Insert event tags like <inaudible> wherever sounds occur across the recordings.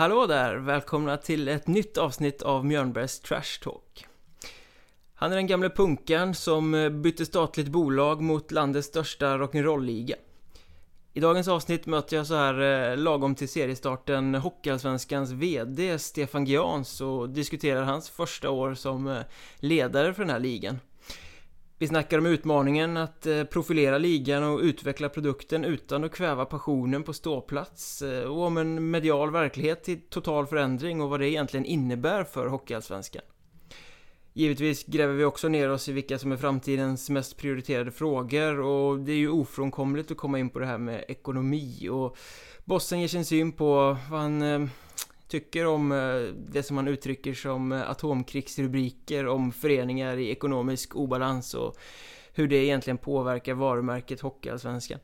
Hallå där! Välkomna till ett nytt avsnitt av Mjörnbergs Trash Talk. Han är den gamle punkaren som eh, bytte statligt bolag mot landets största rock'n'roll-liga. I dagens avsnitt möter jag så här eh, lagom till seriestarten Hockeyallsvenskans VD Stefan Gians och diskuterar hans första år som eh, ledare för den här ligan. Vi snackar om utmaningen att eh, profilera ligan och utveckla produkten utan att kväva passionen på ståplats eh, och om en medial verklighet till total förändring och vad det egentligen innebär för Hockeyallsvenskan. Givetvis gräver vi också ner oss i vilka som är framtidens mest prioriterade frågor och det är ju ofrånkomligt att komma in på det här med ekonomi och bossen ger sin syn på vad han eh, tycker om eh, det som man uttrycker som eh, atomkrigsrubriker om föreningar i ekonomisk obalans och hur det egentligen påverkar varumärket Hockeyallsvenskan.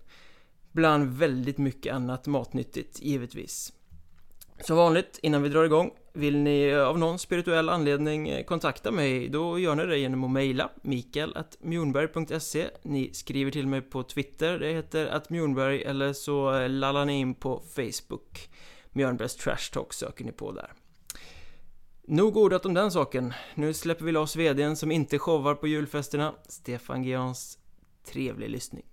Bland väldigt mycket annat matnyttigt, givetvis. Som vanligt, innan vi drar igång, vill ni eh, av någon spirituell anledning kontakta mig, då gör ni det genom att mejla mikael.mjornberg.se Ni skriver till mig på Twitter, det heter att Mjornberg, eller så lallar ni in på Facebook. Mjörnbergs Trash Talk söker ni på där. Nog ordat om den saken. Nu släpper vi loss VDn som inte showar på julfesterna, Stefan Gians. Trevlig lyssning.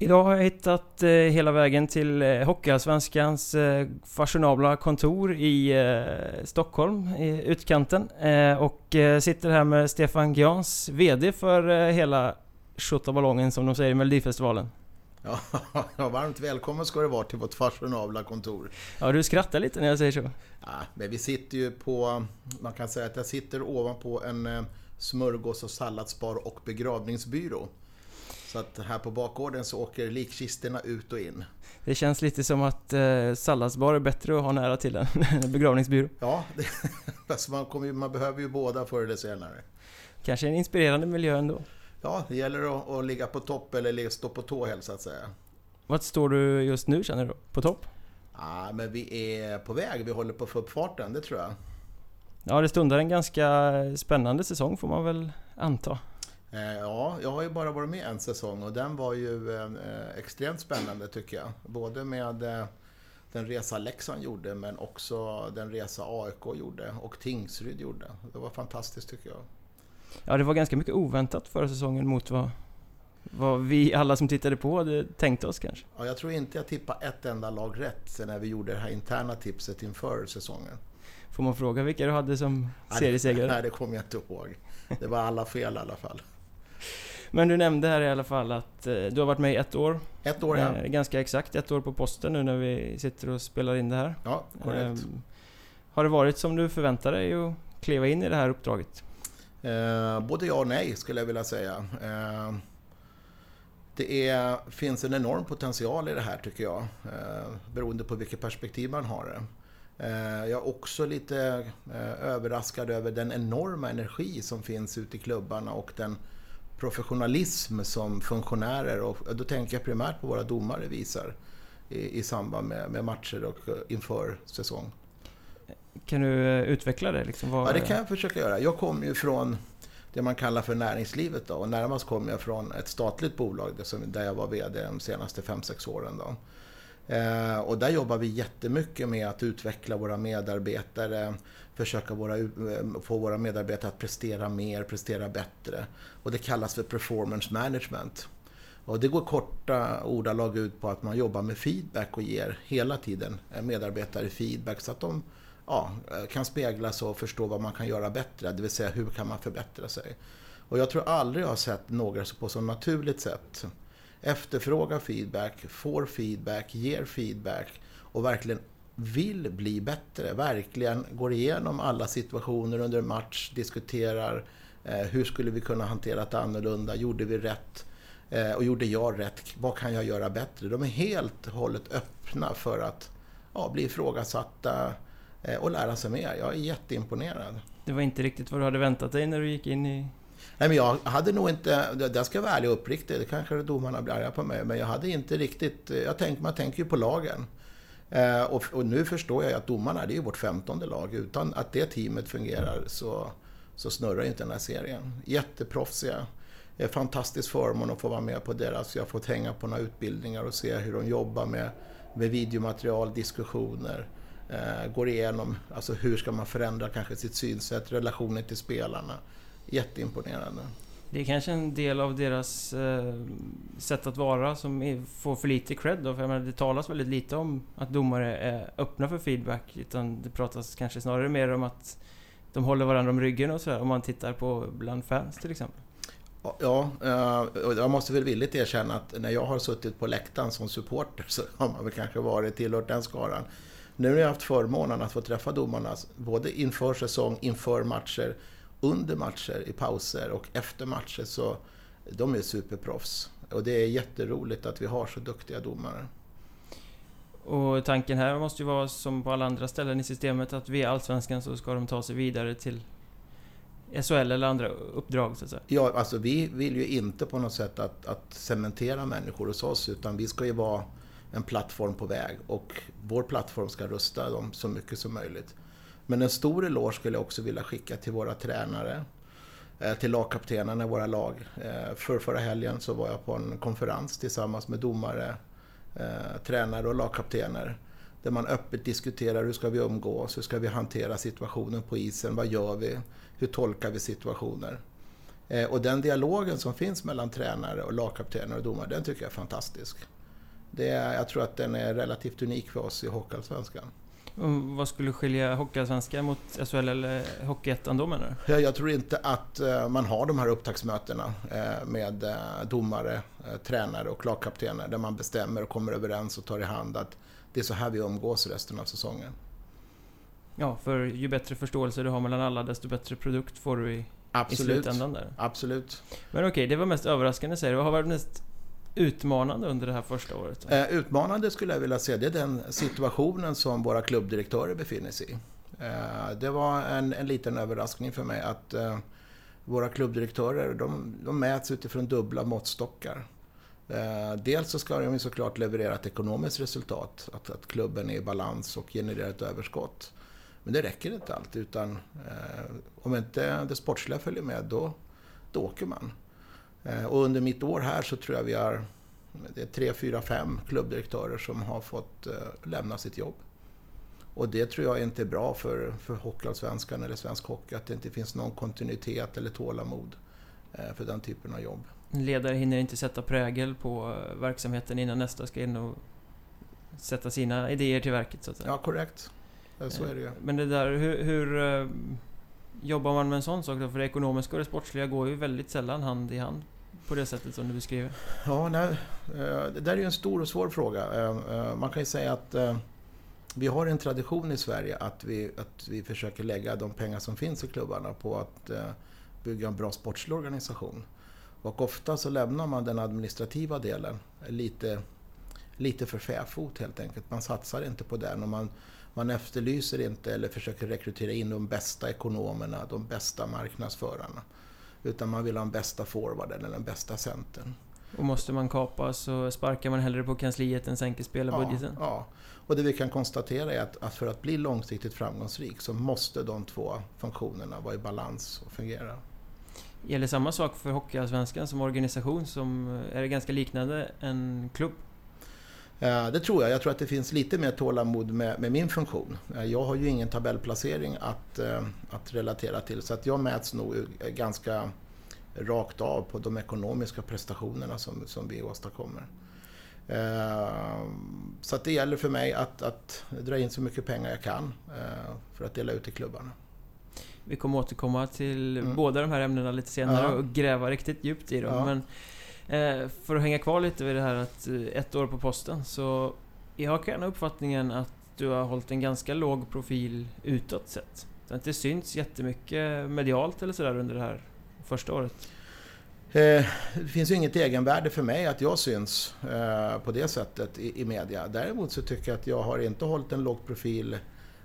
Idag har jag hittat eh, hela vägen till eh, Hockeyallsvenskans eh, fashionabla kontor i eh, Stockholm, i utkanten. Eh, och eh, sitter här med Stefan Gians, VD för eh, hela Tjottaballongen som de säger i Melodifestivalen. <laughs> Ja, varmt välkommen ska du vara till vårt fashionabla kontor. Ja, du skrattar lite när jag säger så. Ja, men vi sitter ju på, man kan säga att jag sitter ovanpå en eh, smörgås och salladsbar och begravningsbyrå. Så att här på bakgården så åker likkistorna ut och in. Det känns lite som att eh, salladsbar är bättre att ha nära till än <laughs> begravningsbyrå. Ja, det, <laughs> alltså man, kommer, man behöver ju båda förr eller senare. Kanske en inspirerande miljö ändå. Ja, det gäller att, att ligga på topp eller stå på tå helt så att säga. Vart står du just nu känner du? På topp? Ja, men vi är på väg. Vi håller på att få upp farten, det tror jag. Ja, det stundar en ganska spännande säsong får man väl anta. Eh, ja, jag har ju bara varit med en säsong och den var ju eh, extremt spännande tycker jag. Både med eh, den resa Leksand gjorde men också den resa AIK gjorde och Tingsryd gjorde. Det var fantastiskt tycker jag. Ja, det var ganska mycket oväntat förra säsongen mot vad, vad vi alla som tittade på hade tänkt oss kanske. Ja, jag tror inte jag tippade ett enda lag rätt sen när vi gjorde det här interna tipset inför säsongen. Får man fråga vilka du hade som seriesegrare? Nej, det kommer jag inte ihåg. Det var alla fel i alla fall. Men du nämnde här i alla fall att eh, du har varit med i ett år. Ett år, ja. Eh, ganska exakt ett år på posten nu när vi sitter och spelar in det här. Ja, korrekt. Eh, har det varit som du förväntade dig att kliva in i det här uppdraget? Eh, både ja och nej skulle jag vilja säga. Eh, det är, finns en enorm potential i det här tycker jag. Eh, beroende på vilket perspektiv man har det. Eh, jag är också lite eh, överraskad över den enorma energi som finns ute i klubbarna och den professionalism som funktionärer, och eh, då tänker jag primärt på våra domare, visar i, i samband med, med matcher och eh, inför säsong. Kan du eh, utveckla det? Liksom, vad... Ja, det kan jag försöka göra. Jag kommer ju från det man kallar för näringslivet då, och närmast kommer jag från ett statligt bolag där jag var VD de senaste 5-6 åren. Då. Eh, och där jobbar vi jättemycket med att utveckla våra medarbetare, försöka våra, eh, få våra medarbetare att prestera mer, prestera bättre. Och det kallas för performance management. Och det går korta ordalag ut på att man jobbar med feedback och ger hela tiden medarbetare feedback så att de ja, eh, kan speglas och förstå vad man kan göra bättre, det vill säga hur kan man förbättra sig. Och jag tror aldrig jag har sett några på så naturligt sätt efterfrågar feedback, får feedback, ger feedback och verkligen vill bli bättre, verkligen går igenom alla situationer under en match, diskuterar eh, hur skulle vi kunna hantera det annorlunda, gjorde vi rätt eh, och gjorde jag rätt, vad kan jag göra bättre? De är helt och hållet öppna för att ja, bli ifrågasatta, och lära sig mer. Jag är jätteimponerad. Det var inte riktigt vad du hade väntat dig när du gick in i... Nej, men jag hade nog inte, det ska jag vara ärlig och uppriktig, det kanske domarna blir arga på mig, men jag hade inte riktigt, jag tänk, man tänker ju på lagen. Eh, och, och, nu förstår jag att domarna, det är ju vårt femtonde lag, utan att det teamet fungerar så, så snurrar inte den här serien. Jätteproffsiga. Det är fantastisk förmån att få vara med på deras, jag har fått hänga på några utbildningar och se hur de jobbar med med videomaterial, diskussioner, eh, går igenom alltså hur ska man förändra kanske sitt synsätt, relationen till spelarna. Jätteimponerande. Det är kanske en del av deras eh, sätt att vara som är, får för lite cred då. För jag menar, det talas väldigt lite om att domare är öppna för feedback. Utan det pratas kanske snarare mer om att de håller varandra om ryggen och sådär. Om man tittar på bland fans till exempel. Ja, eh, jag måste väl villigt erkänna att när jag har suttit på läktaren som supporter så har man väl kanske varit tillhört den skaran. Nu har jag haft förmånen att få träffa domarna både inför säsong, inför matcher, under matcher, i pauser och efter matcher. Så de är superproffs. Och det är jätteroligt att vi har så duktiga domare. Och tanken här måste ju vara som på alla andra ställen i systemet att via Allsvenskan så ska de ta sig vidare till SHL eller andra uppdrag så att säga? Ja, alltså vi vill ju inte på något sätt att, att cementera människor hos oss utan vi ska ju vara en plattform på väg och vår plattform ska rusta dem så mycket som möjligt. Men en stor eloge skulle jag också vilja skicka till våra tränare, eh, till lagkaptenerna i våra lag. Eh, för förra helgen så var jag på en konferens tillsammans med domare, eh, tränare och lagkaptener. Där man öppet diskuterar hur ska vi umgås, hur ska vi hantera situationen på isen, vad gör vi, hur tolkar vi situationer. Och den dialogen som finns mellan tränare och lagkaptener och domare, den tycker jag är fantastisk. Det är, jag tror att den är relativt unik för oss i Hockeyallsvenskan. Vad skulle skilja Hockeyallsvenskan mot SHL eller Hockeyettan då menar du? Jag tror inte att eh, man har de här upptaktsmötena eh, med eh, domare, tränare och lagkaptener där man bestämmer och kommer överens och tar i hand att det är så här vi umgås resten av säsongen. Ja, för ju bättre förståelse du har mellan alla desto bättre produkt får du i, Absolut. i slutändan där. Absolut. Men okej, okay, det var mest överraskande säger du. Vad har varit mest utmanande under det här första året? Eh, utmanande skulle jag vilja säga, det är den situationen som våra klubbdirektörer befinner sig i. Eh, det var en, en liten överraskning för mig att eh, våra klubbdirektörer de, de mäts utifrån dubbla måttstockar. Eh, dels så ska de ju såklart leverera ett ekonomiskt resultat, att, att klubben är i balans och genererar ett överskott. Men det räcker inte alltid, utan eh, om inte det sportsliga följer med, då, då åker man. Eh, och under mitt år här så tror jag vi har det är tre, fyra, fem klubbdirektörer som har fått eh, lämna sitt jobb. Och det tror jag inte är bra för, för Hockeyallsvenskan eller svensk hockey, att det inte finns någon kontinuitet eller tålamod eh, för den typen av jobb. Ledare hinner inte sätta prägel på verksamheten innan nästa ska in och sätta sina idéer till verket så att säga. Ja, korrekt. Så är det ju. Men det där, hur, hur jobbar man med en sån sak då? För det ekonomiska och det sportsliga går ju väldigt sällan hand i hand på det sättet som du beskriver? Ja, nej, eh, det där är ju en stor och svår fråga. Eh, eh, man kan ju säga att vi har en tradition i Sverige att vi, att vi försöker lägga de pengar som finns i klubbarna på att bygga en bra sportslig organisation. Och ofta så lämnar man den administrativa delen lite, lite för fäfot helt enkelt. Man satsar inte på den och man, man efterlyser inte eller försöker rekrytera in de bästa ekonomerna, de bästa marknadsförarna. Utan man vill ha den bästa forwarden eller den bästa centern. Och måste man kapa så sparkar man hellre på kansliet än sänker spelarbudgeten? Ja, ja. och det vi kan konstatera är att, att för att bli långsiktigt framgångsrik så måste de två funktionerna vara i balans och fungera. Gäller samma sak för Hockeyallsvenskan som organisation? Som är det ganska liknande en klubb? Det tror jag. Jag tror att det finns lite mer tålamod med, med min funktion. Jag har ju ingen tabellplacering att, eh, att relatera till så att jag mäts nog ganska rakt av på de ekonomiska prestationerna som, som vi åstadkommer. Eh, så att det gäller för mig att, att dra in så mycket pengar jag kan eh, för att dela ut till klubbarna. Vi kommer återkomma till mm. båda de här ämnena lite senare ja. och gräva riktigt djupt i dem. Ja. Men Eh, Eh, för att hänga kvar lite vid det här att eh, ett år på posten så jag har gärna uppfattningen att du har hållit en ganska låg profil utåt sett. Det har inte synts jättemycket medialt eller sådär under det här första året. Eh, det finns ju inget egenvärde för mig att jag syns på det sättet i media. Däremot så tycker jag att jag har inte hållit en låg profil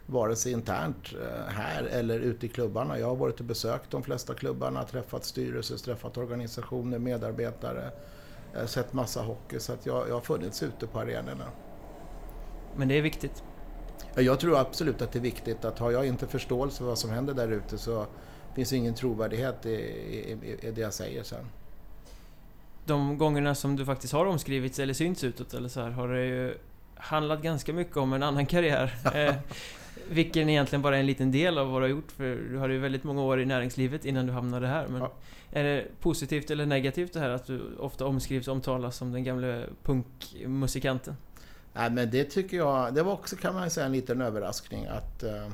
vare sig internt eh, här eller ute i klubbarna. Jag har varit och besökt de flesta klubbarna, träffat styrelser, träffat organisationer, medarbetare, eh, sett massa hockey. Så att jag, jag har funnits ute på arenorna. Men det är viktigt? Jag tror absolut att det är viktigt. att Har jag inte förståelse för vad som händer där ute så finns ingen trovärdighet i, i, i det jag säger sen. De gångerna som du faktiskt har omskrivits eller synts utåt eller så här, har det ju handlat ganska mycket om en annan karriär. <laughs> Eh, vilken egentligen bara är en liten del av vad du har gjort, för du hade ju väldigt många år i näringslivet innan du hamnade här. Men Ja. är det positivt eller negativt det här att du ofta omskrivs och omtalas som den gamle punkmusikanten? Nej, men det tycker jag, det var också kan man säga en liten överraskning att eh,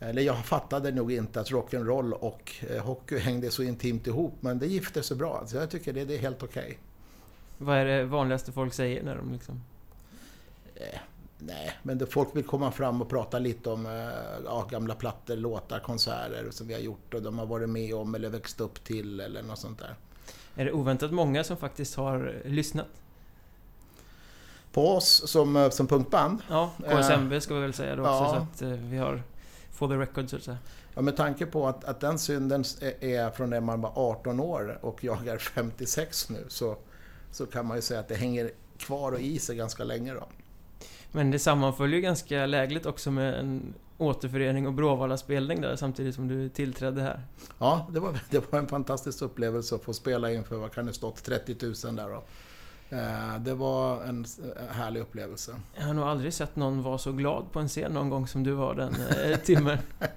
eller jag fattade nog inte att rock'n'roll och eh, hockey hängde så intimt ihop, men det gifte sig bra. Så jag tycker det, det är helt okej. Vad är det vanligaste folk säger när de liksom... Eh, nej, men det, folk vill komma fram och prata lite om eh, ja, gamla plattor, låtar, konserter som vi har gjort och de har varit med om eller växt upp till eller något sånt där. Är det oväntat många som faktiskt har lyssnat? På oss som, eh, som punkband, Ja, KSMB ska vi väl säga då också, Ja. så att eh, vi har... For the record, så att säga. ja, med tanke på att, att den synden är- är från när man var 18 år och jag är 56 nu så, så kan man ju säga att det hänger kvar och i sig ganska länge då. Men det sammanföljer ju ganska lägligt också med en återförening och Bråvalla-spelning där samtidigt som du tillträdde här. Ja, det var, <laughs> det var en fantastisk upplevelse att få spela inför, vad kan det stått, 30 000 där då. Eh, Det var en eh, härlig upplevelse. Jag har nog aldrig sett någon vara så glad på en scen någon gång som du var den eh, timmen. <laughs>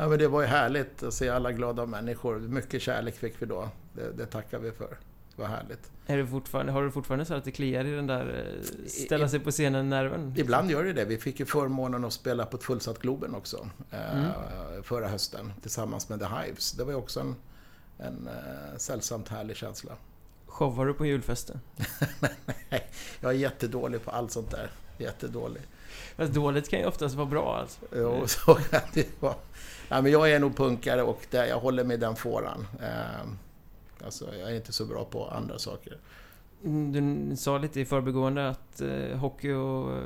Ja, men det var ju härligt att se alla glada människor. Mycket kärlek fick vi då. Det, det tackar vi för. Var härligt. Är det fortfarande, har du fortfarande så att det kliar i den där eh, ställa sig på scenen-nerven? Ibland gör det det. Vi fick ju förmånen att spela på ett fullsatt Globen också. eh, Mm. Förra hösten tillsammans med The Hives. Det var ju också en, en eh, sällsamt härlig känsla. Showar du på julfesten? <laughs> Jag är jättedålig på allt sånt där. Jättedålig. Fast dåligt kan ju oftast vara bra alltså. Jo, <laughs> så kan det vara. Ja, men jag är nog punkare och jag håller mig i den fåran. Alltså, jag är inte så bra på andra saker. Mm, Du sa lite i förbigående att eh, hockey och eh,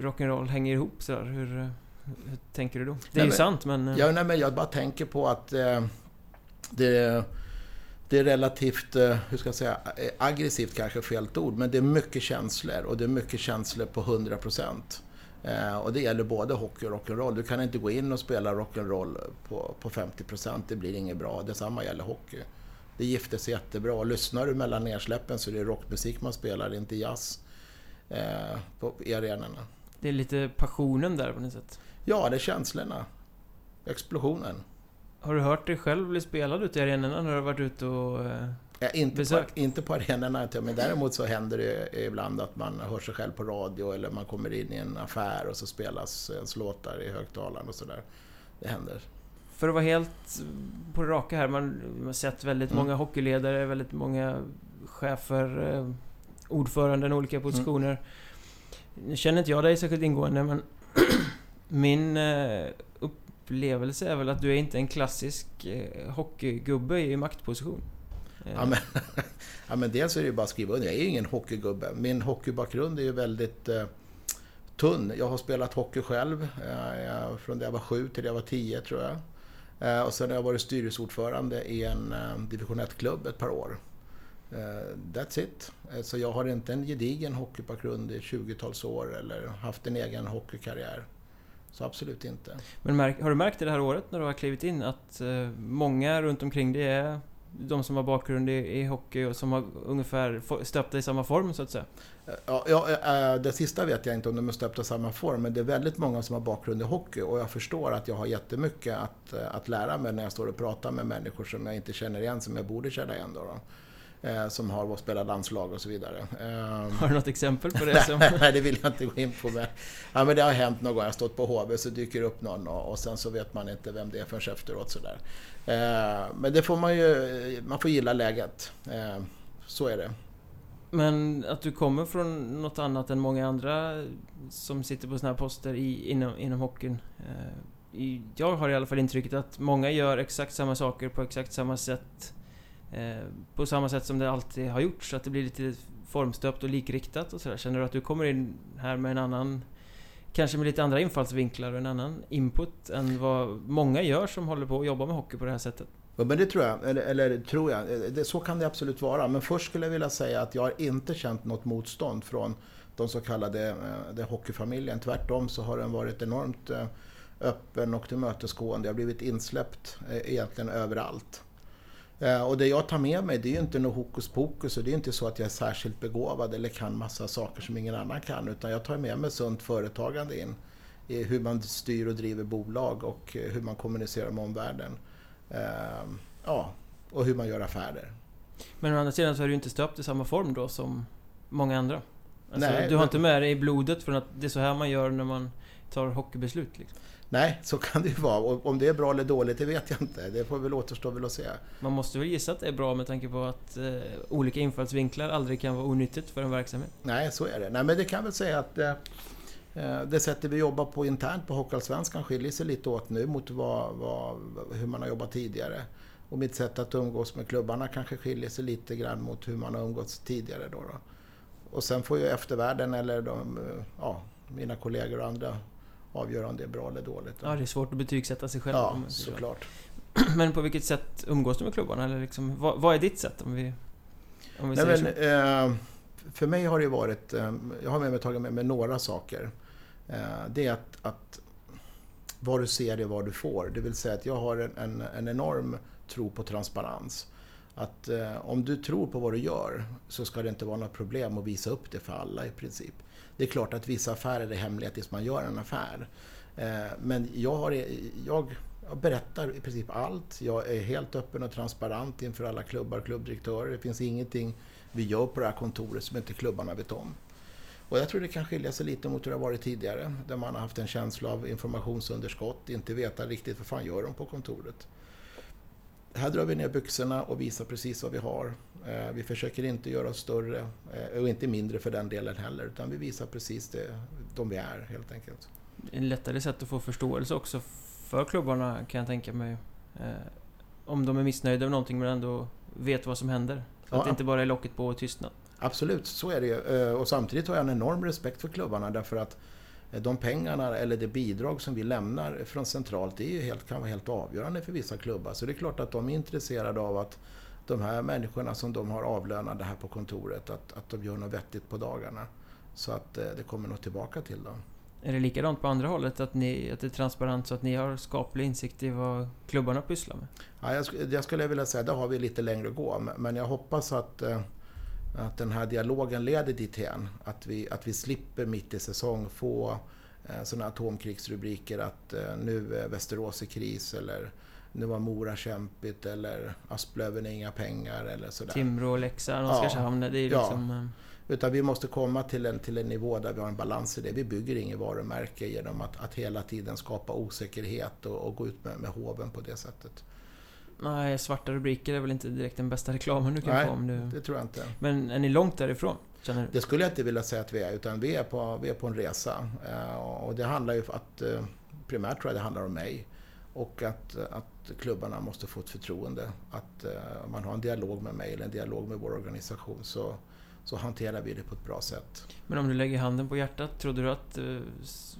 rock'n'roll hänger ihop sådär. Hur, eh, hur tänker du då? Det är Nej, ju men- sant men... eh, Ja, nej, men jag bara tänker på att eh, det, det är relativt, hur ska jag säga, aggressivt kanske är fel ord, men det är mycket känslor och det är mycket känslor på 100 procent. Och det gäller både hockey och rock'n'roll. Du kan inte gå in och spela rock'n'roll på, på 50 procent, det blir inget bra. Detsamma gäller hockey. Det gifter sig jättebra. Lyssnar du mellan nedsläppen så är det rockmusik man spelar, inte jazz. Eh, på, arenorna. Det är lite passionen där på något sätt. Ja, det är känslorna. Explosionen. Har du hört dig själv bli spelad ute i arenorna när du har varit ute och... eh, Ja, inte, på, Besökt. inte på arenorna, men däremot så händer det ibland att man hör sig själv på radio eller man kommer in i en affär och så spelas ens låtar i högtalaren och sådär. Det händer. För att vara helt på det raka här, man man har sett väldigt Mm. många hockeyledare, väldigt många chefer, eh, ordföranden i olika positioner. Nu känner inte jag dig särskilt ingående, men <clears throat> min eh, upplevelse är väl att du är inte en klassisk eh, hockeygubbe i maktposition. Eh, Ja, men, <laughs> ja, men dels är det ju bara att skriva under. Jag är ju ingen hockeygubbe. Min hockeybakgrund är ju väldigt eh, tunn. Jag har spelat hockey själv eh, från det jag var sju till det jag var tio tror jag. Eh, och sen har jag varit styrelseordförande i en eh, division 1-klubb ett par år. Eh, that's it. Så jag har inte en gedigen hockeybakgrund i 20-tals år eller haft en egen hockeykarriär. Så absolut inte. Men har du märkt det det här året när du har klivit in att många runt omkring dig är de som har bakgrund i, i hockey och som har ungefär stöpta stöpt dig i samma form så att säga? Ja, ja, eh, det sista vet jag inte om de är stöpta i samma form, men det är väldigt många som har bakgrund i hockey och jag förstår att jag har jättemycket att, eh, att lära mig när jag står och pratar med människor som jag inte känner igen, som jag borde känna igen då. då. Eh, Som har spelat landslag och så vidare. Eh, Har du något exempel på det som... Nej, det vill jag inte gå in på. Men, ja, men det har hänt någon gång. Jag har stått på HV så dyker upp någon och, och sen så vet man inte vem det är förrän efteråt. Sådär. Eh, men det får man ju, man får gilla läget. Eh, så är det. Men att du kommer från något annat än många andra som sitter på såna här poster i, inom, inom hockeyn. Eh, jag har i alla fall intrycket att många gör exakt samma saker på exakt samma sätt. Eh, på samma sätt som det alltid har gjorts, så att det blir lite formstöpt och likriktat och sådär. Känner du att du kommer in här med en annan... Kanske med lite andra infallsvinklar och en annan input än vad många gör som håller på att jobba med hockey på det här sättet? Ja, men det tror jag, eller, eller tror jag. Eh, det, så kan det absolut vara. Men först skulle jag vilja säga att jag har inte känt något motstånd från de så kallade eh, de hockeyfamiljen. Tvärtom så har den varit enormt öppen och tillmötesgående. Jag har blivit insläppt egentligen överallt. Eh, och det jag tar med mig det är ju inte något hokus pokus och det är inte så att jag är särskilt begåvad eller kan massa saker som ingen annan kan utan jag tar med mig sunt företagande in i hur man styr och driver bolag och hur man kommunicerar med omvärlden. Ehm, ja, och hur man gör affärer. Men å andra sidan så är du inte stöpt i samma form då som många andra. Alltså, Nej, du har men- inte med dig i blodet från att det är så här man gör när man tar hockeybeslut. Liksom. Nej, så kan det ju vara. Och om det är bra eller dåligt, det vet jag inte. Det får väl återstå väl att se. Man måste väl gissa att det är bra med tanke på att eh, olika infallsvinklar aldrig kan vara onyttigt för en verksamhet. Nej, så är det. Nej, men det kan väl säga att eh, eh, det sättet vi jobbar på internt på Hockeyallsvenskan skiljer sig lite åt nu mot vad, vad, hur man har jobbat tidigare. Och mitt sätt att umgås med klubbarna kanske skiljer sig lite grann mot hur man har umgåtts tidigare. Då, då. Och sen får ju eftervärlden eller de, eh, ja, mina kollegor och andra avgöra om det är bra eller dåligt. Ja, det är svårt att betygsätta sig själv. Ja, såklart. <clears throat> Men på vilket sätt umgås du med klubbarna? Eller liksom, vad, vad är ditt sätt? Om vi, om vi Nej, men, eh, för mig har det varit, eh, jag har med mig tagit med mig några saker. Eh, det är att, att vad du ser är vad du får. Det vill säga att jag har en, en, en enorm tro på transparens. Att eh, om du tror på vad du gör så ska det inte vara något problem att visa upp det för alla i princip. Det är klart att vissa affärer är hemliga tills man gör en affär. Eh, men jag, har, jag, jag berättar i princip allt. Jag är helt öppen och transparent inför alla klubbar och klubbdirektörer. Det finns ingenting vi gör på det här kontoret som inte klubbarna vet om. Och jag tror det kan skilja sig lite mot hur det har varit tidigare. Där man har haft en känsla av informationsunderskott, inte veta riktigt vad fan gör de på kontoret. Här drar vi ner byxorna och visar precis vad vi har. Eh, Vi försöker inte göra oss större, eh, och inte mindre för den delen heller, utan vi visar precis det, de vi är helt enkelt. Ett lättare sätt att få förståelse också för klubbarna kan jag tänka mig. Eh, om de är missnöjda med någonting men ändå vet vad som händer. Så Ja. att det inte bara är locket på och tystnad. Absolut, så är det ju. Och samtidigt har jag en enorm respekt för klubbarna därför att de pengarna eller det bidrag som vi lämnar från centralt det är ju helt, kan vara helt avgörande för vissa klubbar. Så det är klart att de är intresserade av att de här människorna som de har avlönade här på kontoret, att, att de gör något vettigt på dagarna. Så att eh, det kommer något tillbaka till dem. Är det likadant på andra hållet? Att, ni, att det är transparent så att ni har skaplig insikt i vad klubbarna pysslar med? Ja, jag, jag skulle vilja säga att där har vi lite längre att gå. Men- jag hoppas att, eh, att den här dialogen leder dithän. Att vi, att vi slipper mitt i säsong få eh, sådana atomkrigsrubriker att nu är Västerås i kris eller nu var Mora kämpigt eller Asplöven inga pengar eller sådär. Timrå, Leksand, Ja. Oskarshamn. Det är Ja. liksom... eh, Utan vi måste komma till en, till en nivå där vi har en balans i det. Vi bygger inget varumärke genom att, att hela tiden skapa osäkerhet och, och gå ut med, med hoven på det sättet. Nej, svarta rubriker är väl inte direkt den bästa reklamen du kan Nej, få om du... Det tror jag inte. Men är ni långt därifrån? Känner du? Det skulle jag inte vilja säga att vi är, utan vi är på, vi är på en resa. Eh, Och det handlar ju att, eh, primärt tror jag det handlar om mig. Och att, att klubbarna måste få ett förtroende. Att eh, om man har en dialog med mig eller en dialog med vår organisation så, så hanterar vi det på ett bra sätt. Men om du lägger handen på hjärtat, trodde du att det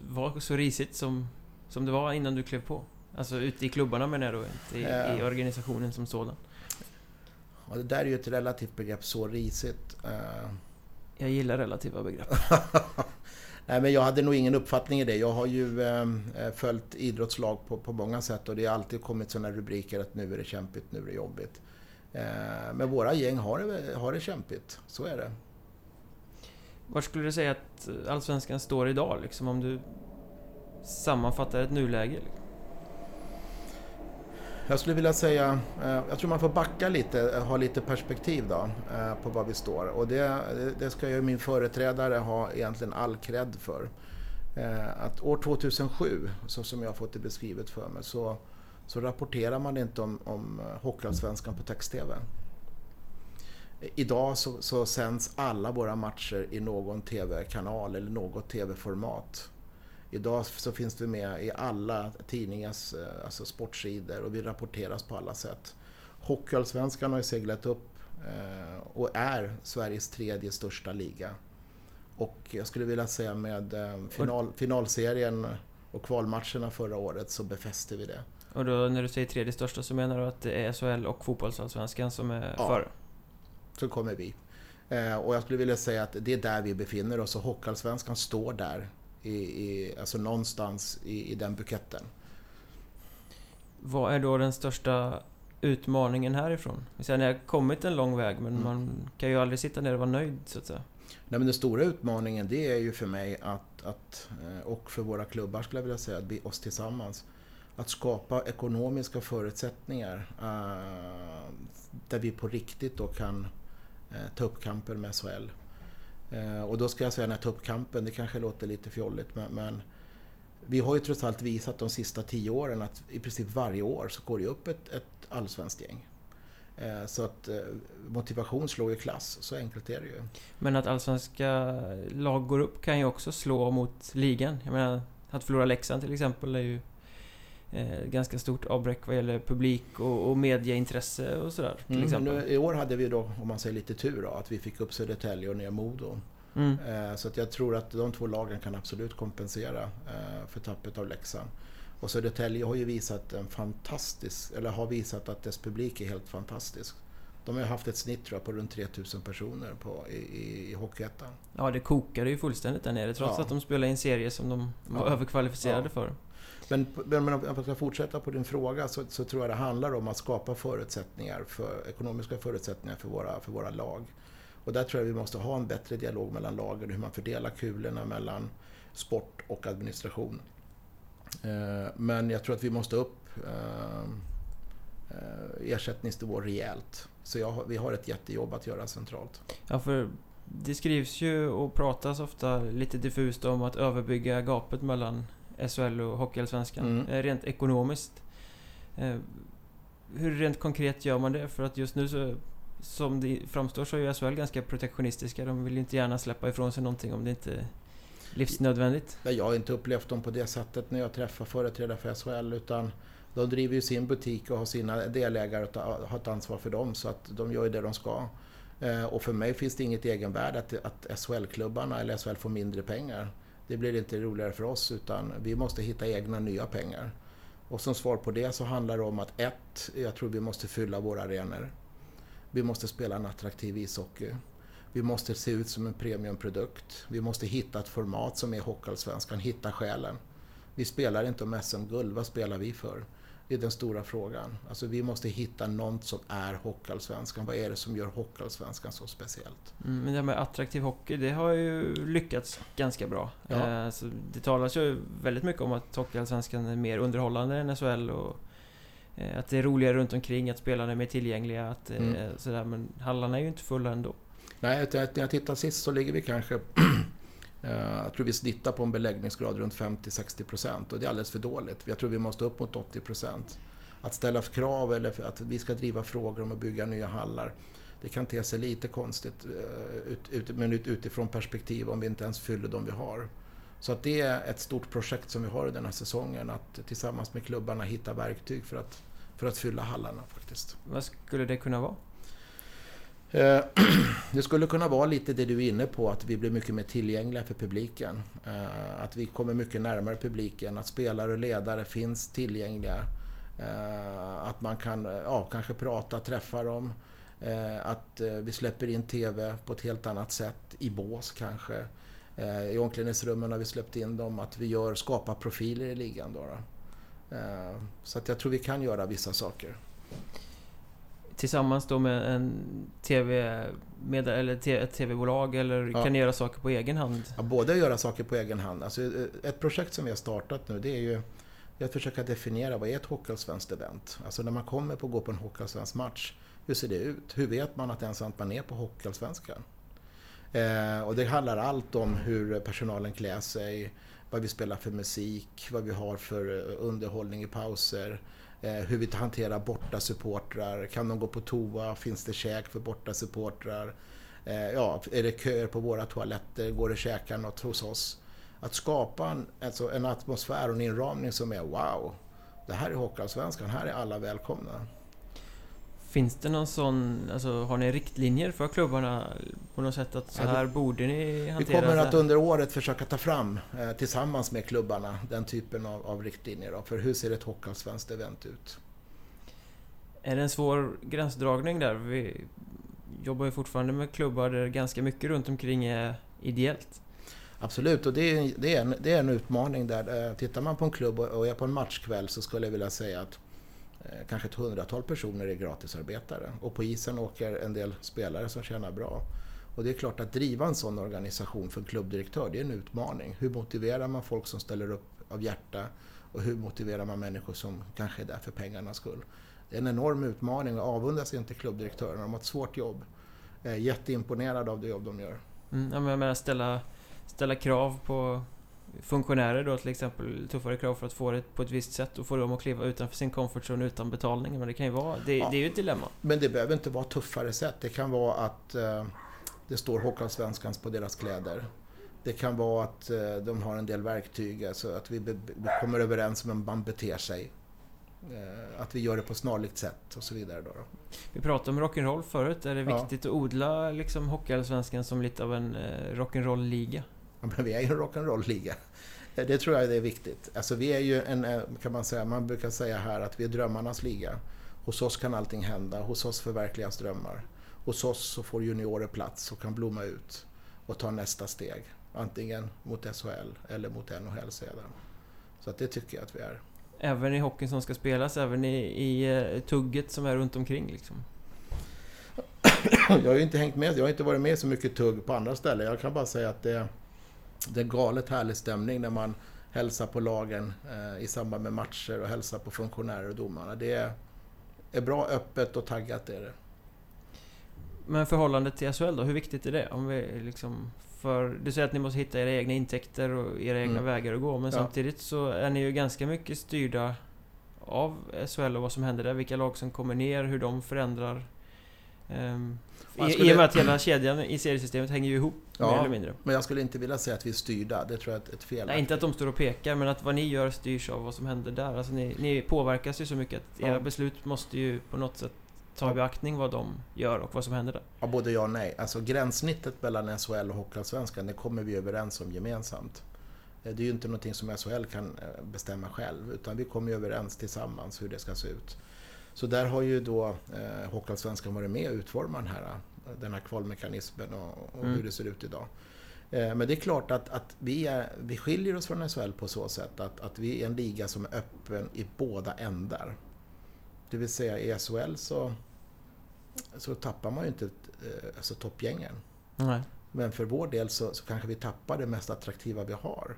var så risigt som, som det var innan du klev på? Alltså ute i klubbarna menar jag då, inte i, i Ja. organisationen som sådan. Och det där är ju ett relativt begrepp, så risigt. Eh, Jag gillar relativa begrepp. <laughs> Nej, men jag hade nog ingen uppfattning i det. Jag har ju ehm, eh, följt idrottslag på, på många sätt och det har alltid kommit sådana rubriker att nu är det kämpigt, nu är det jobbigt. Eh, men våra gäng har det, har det kämpigt, så är det. Var skulle du säga att Allsvenskan står idag, liksom, om du sammanfattar ett nuläge? Liksom? Jag skulle vilja säga, eh, jag tror man får backa lite, eh, ha lite perspektiv då eh, på var vi står. Och det, det ska ju min företrädare ha egentligen all cred för. Att år 2007, så som jag har fått det beskrivet för mig, så, så rapporterar man inte om, om Hockeyallsvenskan på text-tv. Idag så, så sänds alla våra matcher i någon tv-kanal eller något tv-format. Idag så finns vi med i alla tidningars eh, alltså sportsidor och vi rapporteras på alla sätt. Hockeyallsvenskan har ju seglat upp eh, och är Sveriges tredje största liga. Och jag skulle vilja säga med eh, final, finalserien och kvalmatcherna förra året så befäste vi det. Och då när du säger tredje största så menar du att det är SHL och fotbollsallsvenskan som är Ja. före? Så kommer vi. Och jag skulle vilja säga att det är där vi befinner oss och Hockeyallsvenskan står där. I, i, alltså någonstans i, i den buketten. Vad är då den största utmaningen härifrån? Ni har kommit en lång väg men mm. man kan ju aldrig sitta ner och vara nöjd så att säga. Nej, men den stora utmaningen det är ju för mig att, att, eh, och för våra klubbar skulle jag vilja säga, att oss tillsammans, att skapa ekonomiska förutsättningar uh, där vi på riktigt då kan uh, ta upp kampen med SHL. Eh, och då ska jag säga den här tuppkampen, det kanske låter lite fjolligt men, men vi har ju trots allt visat de sista tio åren att i princip varje år så går det upp ett, ett allsvenskt gäng. Eh, så att eh, motivation slår ju klass, så enkelt är det ju. Men att allsvenska lag går upp kan ju också slå mot ligan. Jag menar, att förlora Leksand till exempel är ju eh, ganska stort avbräck vad gäller publik och, och medieintresse och sådär. Till mm, exempel. Nu, I år hade vi då, om man säger lite tur då, att vi fick upp Södertälje och ner Modo. Mm. Eh, så att jag tror att de två lagen kan absolut kompensera eh, för tappet av Leksand. Och Södertälje har ju visat en fantastisk, eller har visat att dess publik är helt fantastisk. De har haft ett snitt tror jag, på runt 3000 personer på, i, i, i Hockeyettan. Ja, det kokade ju fullständigt där nere trots ja. att de spelade i en serie som de var ja. överkvalificerade ja. för. Men, men om jag ska fortsätta på din fråga så, så, tror jag det handlar om att skapa förutsättningar för, ekonomiska förutsättningar för våra, för våra lag. Och där tror jag vi måste ha en bättre dialog mellan lagen, hur man fördelar kulorna mellan sport och administration. Eh, men jag tror att vi måste upp eh, eh ersättningsnivå rejält. Så jag, vi har ett jättejobb att göra centralt. Ja, för det skrivs ju och pratas ofta lite diffust om att överbygga gapet mellan SHL och Hockeyallsvenskan. Mm. Rent ekonomiskt. Hur rent konkret gör man det? För att just nu så som det framstår så är ju SHL ganska protektionistiska. De vill ju inte gärna släppa ifrån sig någonting om det inte livsnödvändigt? Jag har inte upplevt dem på det sättet när jag träffar företrädare för SHL utan de driver ju sin butik och har sina delägare och har ett ansvar för dem så att de gör ju det de ska. Eh, och för mig finns det inget egenvärde att, att SHL-klubbarna eller SHL får mindre pengar. Det blir inte roligare för oss utan vi måste hitta egna nya pengar. Och som svar på det så handlar det om att ett, jag tror vi måste fylla våra arenor. Vi måste spela en attraktiv ishockey. Vi måste se ut som en premiumprodukt. Vi måste hitta ett format som är Hockeyallsvenskan, hitta själen. Vi spelar inte om SM-guld, vad spelar vi för? Det är den stora frågan. Alltså vi måste hitta något som är Hockeyallsvenskan. Vad är det som gör Hockeyallsvenskan så speciellt? Mm, men det här med attraktiv hockey, det har ju lyckats ganska bra. Ja. Eh, så det talas ju väldigt mycket om att Hockeyallsvenskan är mer underhållande än SHL och eh, att det är roligare runt omkring, att spelarna är mer tillgängliga. Att, eh, mm. sådär, men hallarna är ju inte fulla ändå. Nej, när jag tittar sist så ligger vi kanske <clears throat> Eh, jag tror vi snittar på en beläggningsgrad runt 50-60 procent och det är alldeles för dåligt. Jag tror vi måste upp mot 80 procent. Att ställa krav eller att vi ska driva frågor om att bygga nya hallar, det kan te sig lite konstigt eh, ut, ut, men utifrån perspektiv om vi inte ens fyller de vi har. Så att det är ett stort projekt som vi har i den här säsongen, att tillsammans med klubbarna hitta verktyg för att, för att fylla hallarna faktiskt. Vad skulle det kunna vara? Eh, <clears throat> det skulle kunna vara lite det du är inne på, att vi blir mycket mer tillgängliga för publiken. Eh, att vi kommer mycket närmare publiken, att spelare och ledare finns tillgängliga. Eh, att man kan ja, kanske prata, träffa dem. Att vi släpper in TV på ett helt annat sätt, i bås kanske. I omklädningsrummen har vi släppt in dem, att vi gör, skapar profiler i ligan. Då, då. Så att jag tror vi kan göra vissa saker tillsammans då med en TV, med, eller ett TV-bolag eller ja. kan ni göra saker på egen hand? Ja, både göra saker på egen hand. Alltså, ett projekt som vi har startat nu det är ju att försöka definiera vad är ett hockeyallsvenskt event? Alltså när man kommer på att gå på en hockeyallsvensk match, hur ser det ut? Hur vet man att ens att man är på hockeyallsvenskan? Eh, och det handlar allt om hur personalen klär sig, vad vi spelar för musik, vad vi har för eh, underhållning i pauser, Eh, Eh, hur vi hanterar borta supportrar. Kan de gå på toa? Finns det käk för borta supportrar? Eh, ja, är det köer på våra toaletter? Går det att käka något hos oss? Att skapa en, alltså en atmosfär och en inramning som är wow, det här är Hockeyallsvenskan, här är alla välkomna. Finns det någon sån, alltså har ni riktlinjer för klubbarna på något sätt att så här borde ni hantera Vi kommer att under året försöka ta fram eh, tillsammans med klubbarna den typen av, av riktlinjer då, för hur ser ett hockeyallsvenskt event ut? Är det en svår gränsdragning där? Vi jobbar ju fortfarande med klubbar där ganska mycket runt omkring är ideellt. Absolut, och det är, det är, en, det är en utmaning där. Eh, tittar man på en klubb och är på en matchkväll så skulle jag vilja säga att Eh, kanske ett hundratal personer är gratisarbetare och på isen åker en del spelare som tjänar bra. Och det är klart att driva en sån organisation för en klubbdirektör, det är en utmaning. Hur motiverar man folk som ställer upp av hjärta och hur motiverar man människor som kanske är där för pengarnas skull? Det är en enorm utmaning och avundas inte klubbdirektörerna. De har ett svårt jobb. Jag är jätteimponerad av det jobb de gör. Mm, jag menar ställa, ställa krav på funktionärer då till exempel tuffare krav för att få det på ett visst sätt och få dem att kliva utanför sin comfort zone utan betalning. Men det kan ju vara, det, ja. det är ju ett dilemma. Men det behöver inte vara tuffare sätt. Det kan vara att eh, det står Hockeyallsvenskans på deras kläder. Det kan vara att eh, de har en del verktyg, alltså att vi, vi kommer överens om hur man beter sig. Eh, att vi gör det på snarlikt sätt och så vidare. Då, då. Vi pratade om rock'n'roll förut. Är det viktigt ja. att odla liksom, Hockeyallsvenskan som lite av en eh, rock'n'roll-liga? Men vi är ju en rock'n'roll-liga. Det tror jag är viktigt. Alltså vi är ju en, eh, kan man säga, man brukar säga här att vi är drömmarnas liga. Hos oss kan allting hända, hos oss förverkligas drömmar. Hos oss så får juniorer plats och kan blomma ut och ta nästa steg. Antingen mot SHL eller mot NHL sedan. Så att det tycker jag att vi är. Även i hockeyn som ska spelas, även i, i uh, tugget som är runt omkring liksom? jag har ju inte hängt med, jag har inte varit med så mycket tugg på andra ställen. Jag kan bara säga att det, det är galet härlig stämning när man hälsar på lagen eh, i samband med matcher och hälsar på funktionärer och domarna. Det är, är bra, öppet och taggat är det. Men förhållandet till SHL då, hur viktigt är det? Om vi liksom för du säger att ni måste hitta era egna intäkter och era egna mm. vägar att gå. Men ja. samtidigt så är ni ju ganska mycket styrda av SHL och vad som händer där. Vilka lag som kommer ner, hur de förändrar. Um, skulle... I och med att hela kedjan i seriesystemet hänger ju ihop, ja, mer eller mindre. Men jag skulle inte vilja säga att vi är styrda. Det tror jag är ett fel. Nej, inte att de står och pekar, men att vad ni gör styrs av vad som händer där. Alltså ni, ni påverkas ju så mycket att era beslut måste ju på något sätt ta i beaktning vad de gör och vad som händer där? Ja, både ja och nej. Alltså gränssnittet mellan SHL och Hockeyallsvenskan, det kommer vi överens om gemensamt. Eh, det är ju inte någonting som SHL kan eh, bestämma själv, utan vi kommer överens tillsammans hur det ska se ut. Så där har ju då eh, Hockeyallsvenskan varit med och utformat den här, den här kvalmekanismen och, och mm. hur det ser ut idag. Eh, men det är klart att, att vi, är, vi skiljer oss från SHL på så sätt att, att vi är en liga som är öppen i båda ändar. Det vill säga i SHL så, så tappar man ju inte eh, alltså, toppgängen. Nej. Men för vår del så, så, kanske vi tappar det mest attraktiva vi har.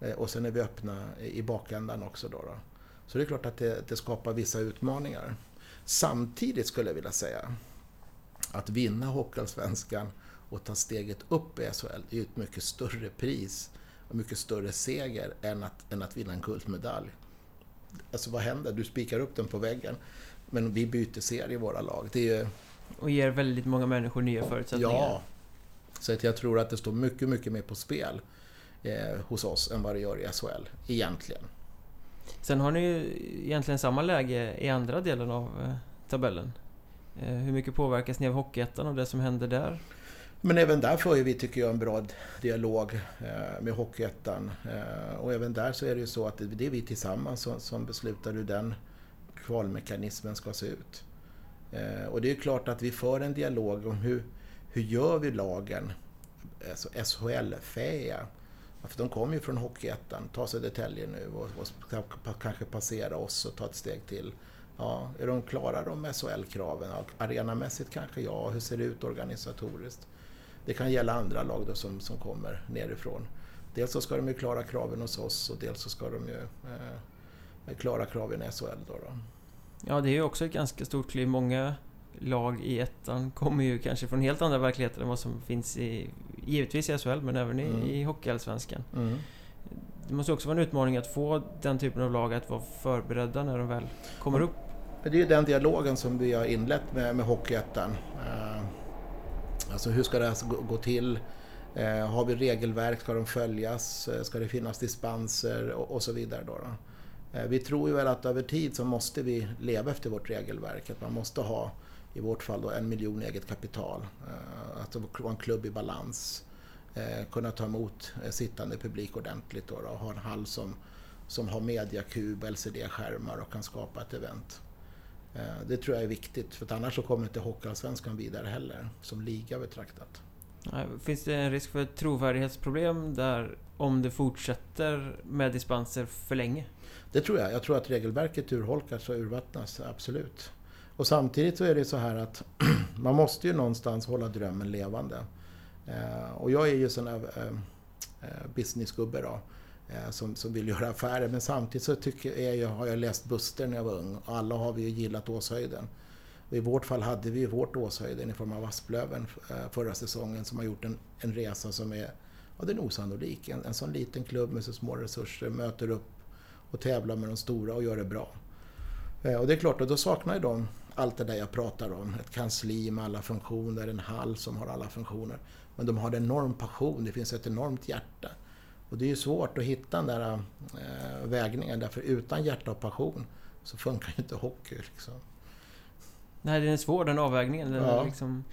Eh, och sen är vi öppna i bakändan också. Då, då. Så det är klart att det, det, skapar vissa utmaningar. Samtidigt skulle jag vilja säga att vinna Hockeyallsvenskan och ta steget upp i SHL är ju ett mycket större pris och mycket större seger än att, än att vinna en guldmedalj. Alltså vad händer? Du spikar upp den på väggen. Men vi byter serie i våra lag. Det är, och ger väldigt många människor nya förutsättningar. Ja. Så att jag tror att det står mycket, mycket mer på spel eh, hos oss än vad det gör i SHL, egentligen. Sen har ni ju egentligen samma läge i andra delen av eh, tabellen. Eh, hur mycket påverkas ni av Hockeyettan och det som händer där? Men även där för vi, tycker jag, en bra dialog eh, med Hockeyettan. Och även där så är det ju så att det är vi tillsammans som beslutar hur den kvalmekanismen ska se ut. Och det är klart att vi för en dialog om hur, hur gör vi lagen alltså SHL-fäiga, för de kommer ju från Hockeyettan, ta Södertälje nu och, och kanske passera oss och ta ett steg till. Ja, är de klara de SHL-kraven? Arenamässigt kanske ja, hur ser det ut organisatoriskt? Det kan gälla andra lag då som, som kommer nerifrån. Dels så ska de ju klara kraven hos oss och dels så ska de ju eh, eh klara kraven i SHL. Då, då. Ja, det är ju också ett ganska stort kliv. Många lag i ettan kommer ju kanske från helt andra verkligheter än vad som finns i, givetvis i SHL, men även i, mm. i Hockeyallsvenskan. Mm. Det måste också vara en utmaning att få den typen av lag att vara förberedda när de väl kommer upp. Det är ju den dialogen som vi har inlett med, med Hockeyettan. Uh, Alltså hur ska det här gå till? Eh, har vi regelverk? Ska de följas? Eh, ska det finnas dispenser? Och, och så vidare. Då, då. Eh, vi tror ju väl att över tid så måste vi leva efter vårt regelverk. Att man måste ha, i vårt fall, då, en miljon eget kapital. Eh, att vara en klubb i balans. Eh, kunna ta emot eh, sittande publik ordentligt då, och ha en hall som, som har mediakub, LCD-skärmar och kan skapa ett event. Det tror jag är viktigt, för annars så kommer inte Hockeyallsvenskan vidare heller, som liga betraktat. Finns det en risk för trovärdighetsproblem där om det fortsätter med dispenser för länge? Det tror jag. Jag tror att regelverket urholkas och urvattnas, absolut. Och samtidigt så är det så här att <clears throat> man måste ju någonstans hålla drömmen levande. Eh, och jag är ju sån här eh, eh businessgubbe då, eh, som, som vill göra affärer. Men samtidigt så tycker jag, har jag läst Buster när jag var ung och alla har vi ju gillat Åshöjden. Och I vårt fall hade vi ju vårt Åshöjden i form av Asplöven eh, förra säsongen som har gjort en, en resa som är, ja, den är osannolik. En, en sån liten klubb med så små resurser möter upp och tävlar med de stora och gör det bra. Och det är klart, och då saknar ju de allt det där jag pratar om. Ett kansli med alla funktioner, en hall som har alla funktioner. Men de har en enorm passion, det finns ett enormt hjärta. Och det är ju svårt att hitta den där äh, vägningen därför utan hjärta och passion så funkar ju inte hockey. Liksom. Nej, den är svår den avvägningen. Den ja. liksom,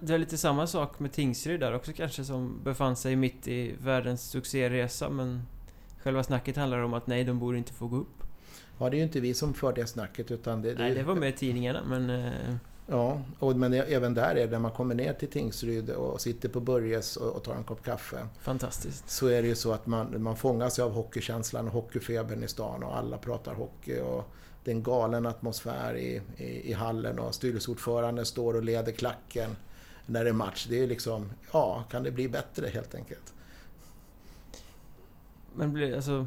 det är lite samma sak med Tingsryd där också kanske som befann sig mitt i världens succéresa men själva snacket handlar om att nej, de borde inte få gå upp. Ja, det är ju inte vi som för det snacket utan det... Nej, det var med i tidningarna men... Eh, ja, och, men även där är det när man kommer ner till Tingsryd och sitter på Börjes och, och tar en kopp kaffe. Fantastiskt. Så är det ju så att man, man fångas av hockeykänslan och hockeyfebern i stan och alla pratar hockey. Och det är en galen atmosfär i, i, i hallen och styrelseordföranden står och leder klacken när det är match. Det är liksom, ja, kan det bli bättre helt enkelt? Men blir, alltså,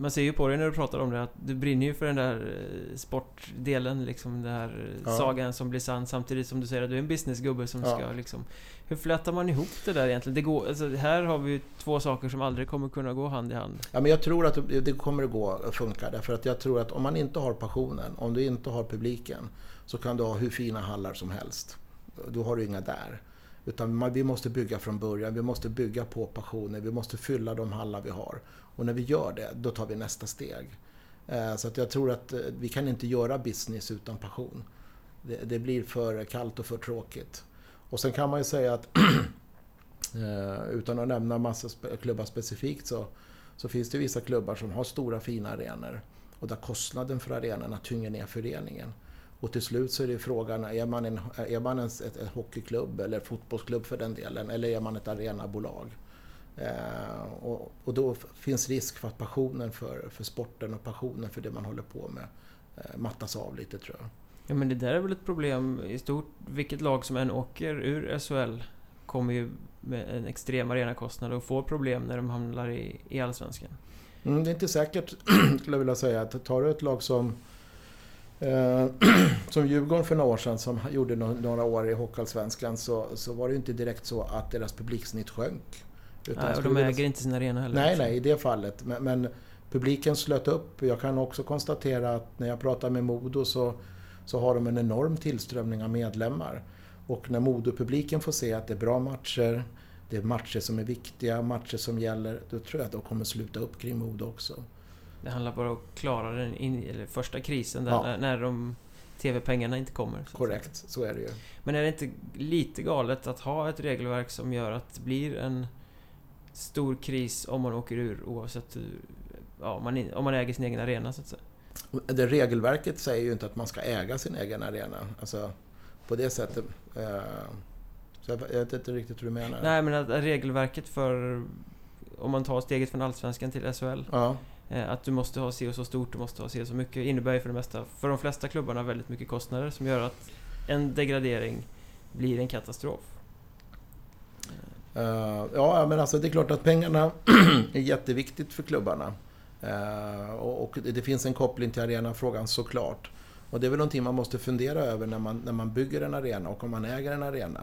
man ser ju på dig när du pratar om det att du brinner ju för den där eh, sportdelen, liksom den här eh, ja. sagan som blir sann samtidigt som du säger att du är en businessgubbe som ja. ska liksom... Hur flätar man ihop det där egentligen? Det går, alltså, här har vi två saker som aldrig kommer kunna gå hand i hand. Ja, men jag tror att det kommer att gå att funka därför att jag tror att om man inte har passionen, om du inte har publiken, så kan du ha hur fina hallar som helst. Då har du inga där. Utan vi måste bygga från början, vi måste bygga på passionen, vi måste fylla de hallar vi har. Och när vi gör det, då tar vi nästa steg. Eh, så att jag tror att eh, vi kan inte göra business utan passion. Det, det blir för kallt och för tråkigt. Och sen kan man ju säga att <clears throat> eh, utan att nämna massa klubbar specifikt så, så finns det vissa klubbar som har stora fina arenor och där kostnaden för arenorna tynger ner föreningen. Och till slut så är det frågan, är man en, är man en ett, ett hockeyklubb eller fotbollsklubb för den delen, eller är man ett arenabolag? Eh, och, och, då finns risk för att passionen för, för sporten och passionen för det man håller på med eh, mattas av lite tror jag. Ja men det där är väl ett problem i stort. Vilket lag som än åker ur SHL kommer ju med en extrem arenakostnad och får problem när de hamnar i, i Allsvenskan. Mm, det är inte säkert, <clears throat> skulle jag vilja säga, att tar du ett lag som Eh, <clears throat> som Djurgården för några år sedan som gjorde några år i Hockeyallsvenskan så, så var det inte direkt så att deras publiksnitt sjönk. Nej, och de äger inte sin arena heller. Nej, nej, i det fallet. Men, men, publiken slöt upp. Jag kan också konstatera att när jag pratar med Modo så, så har de en enorm tillströmning av medlemmar. Och när Modo-publiken får se att det är bra matcher, det är matcher som är viktiga, matcher som gäller, då tror jag att de kommer sluta upp kring Modo också. Det handlar bara om att klara den in, första krisen där, ja. när, när de TV-pengarna inte kommer. Så Korrekt, så är det ju. Men är det inte lite galet att ha ett regelverk som gör att det blir en stor kris om man åker ur oavsett hur, ja, om, man, om man äger sin egen arena så att säga? Det regelverket säger ju inte att man ska äga sin egen arena. Alltså, på det sättet. Eh, så jag, jag vet inte riktigt hur du menar. Nej, men att regelverket för... Om man tar steget från Allsvenskan till SHL. Ja. Eh, att du måste ha se så stort, du måste ha se så mycket innebär ju för det mesta, för de flesta klubbarna, väldigt mycket kostnader som gör att en degradering blir en katastrof. Uh, ja, men alltså det är klart att pengarna <clears throat> är jätteviktigt för klubbarna. Uh, och, det finns en koppling till arenafrågan såklart. Och det är väl någonting man måste fundera över när man, när man bygger en arena och om man äger en arena.